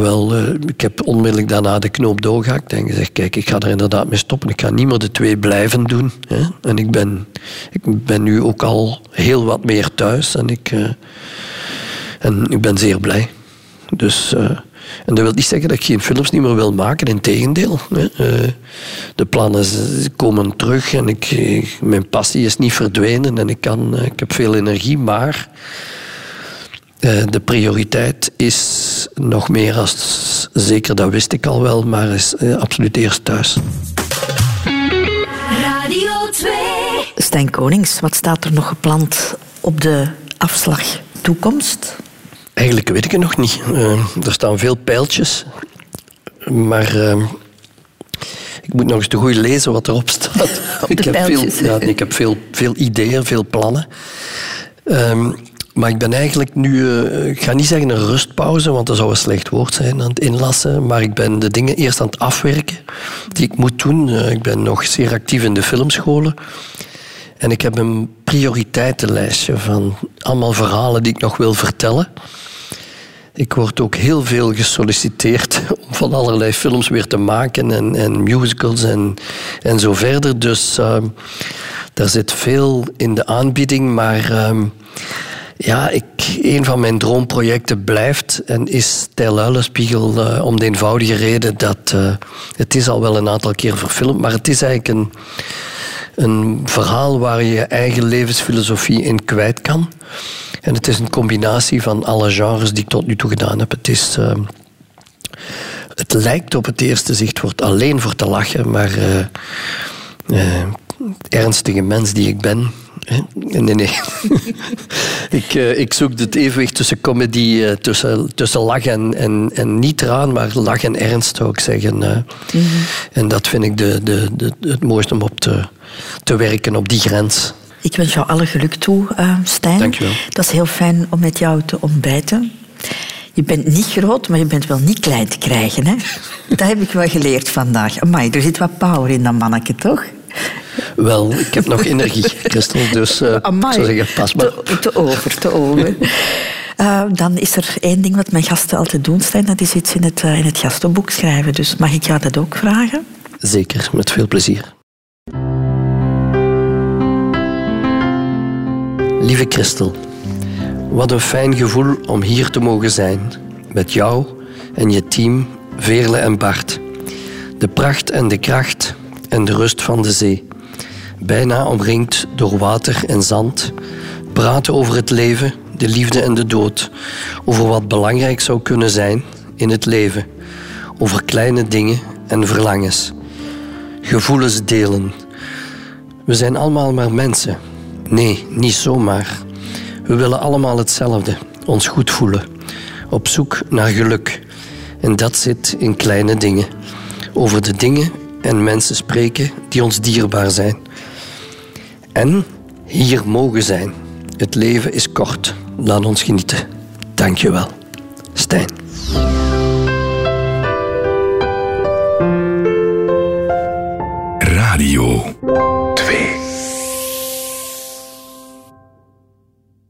Speaker 2: wel, eh, ik heb onmiddellijk daarna de knoop doorgehakt en gezegd, kijk, ik ga er inderdaad mee stoppen. Ik ga niet meer de twee blijven doen. Hè. En ik ben, ik ben nu ook al heel wat meer thuis en ik, eh, en ik ben zeer blij. Dus, en dat wil niet zeggen dat ik geen films niet meer wil maken, integendeel. Hè. Eh, de plannen komen terug en ik, eh, mijn passie is niet verdwenen en ik, kan, eh, ik heb veel energie, maar eh, de prioriteit is nog meer als zeker, dat wist ik al wel, maar is absoluut eerst thuis.
Speaker 3: Radio 2.
Speaker 1: Stijn Konings, wat staat er nog gepland op de afslag toekomst?
Speaker 2: Eigenlijk weet ik het nog niet. Eh, er staan veel pijltjes. Maar eh, ik moet nog eens te goed lezen wat erop staat. ik, heb veel, ja, ik heb veel, veel ideeën, veel plannen. Ehm, maar ik ben eigenlijk nu, eh, ik ga niet zeggen een rustpauze, want dat zou een slecht woord zijn aan het inlassen. Maar ik ben de dingen eerst aan het afwerken die ik moet doen. Ik ben nog zeer actief in de filmscholen. En ik heb een prioriteitenlijstje van allemaal verhalen die ik nog wil vertellen. Ik word ook heel veel gesolliciteerd om van allerlei films weer te maken en, en musicals en, en zo verder. Dus ehm, daar zit veel in de aanbieding, maar ehm, ja, ik, een van mijn droomprojecten blijft en is Ter Luilenspiegel eh, om de eenvoudige reden dat eh, het is al wel een aantal keer verfilmd, maar het is eigenlijk een, een verhaal waar je je eigen levensfilosofie in kwijt kan. En het is een combinatie van alle genres die ik tot nu toe gedaan heb. Het is... ehm, het lijkt op het eerste zicht wordt alleen voor te lachen, maar eh, eh, ernstige mens die ik ben. Nee, nee. ik, eh, ik zoek het evenwicht tussen comedy, eh, tussen, tussen lach en, en, en niet traan, maar lach en ernst zou ik zeggen. eh. En dat vind ik de, de, de, het mooiste om op te, te werken, op die grens.
Speaker 1: Ik wens jou alle geluk toe, Stijn.
Speaker 2: Dankjewel.
Speaker 1: Dat is heel fijn om met jou te ontbijten. Je bent niet groot, maar je bent wel niet klein te krijgen. Hè? Dat heb ik wel geleerd vandaag. Amai, er zit wat power in dat manneke, toch?
Speaker 2: Wel, ik heb nog energie, Christel, dus eh, ik
Speaker 1: Amai.
Speaker 2: zou zeggen, pas maar
Speaker 1: te over, te over. Eh, dan is er één ding wat mijn gasten altijd doen, Stijn. Dat is iets in het, eh, in het gastenboek schrijven. Dus mag ik jou dat ook vragen?
Speaker 2: Zeker, met veel plezier. Lieve Christel, wat een fijn gevoel om hier te mogen zijn. Met jou en je team, Veerle en Bart. De pracht en de kracht en de rust van de zee. Bijna omringd door water en zand. Praten over het leven, de liefde en de dood, over wat belangrijk zou kunnen zijn in het leven, over kleine dingen en verlangens. Gevoelens delen. We zijn allemaal maar mensen. Nee, niet zomaar. We willen allemaal hetzelfde, ons goed voelen, op zoek naar geluk. En dat zit in kleine dingen. Over de dingen en mensen spreken die ons dierbaar zijn. En hier mogen zijn. Het leven is kort. Laat ons genieten. Dankjewel. Stijn.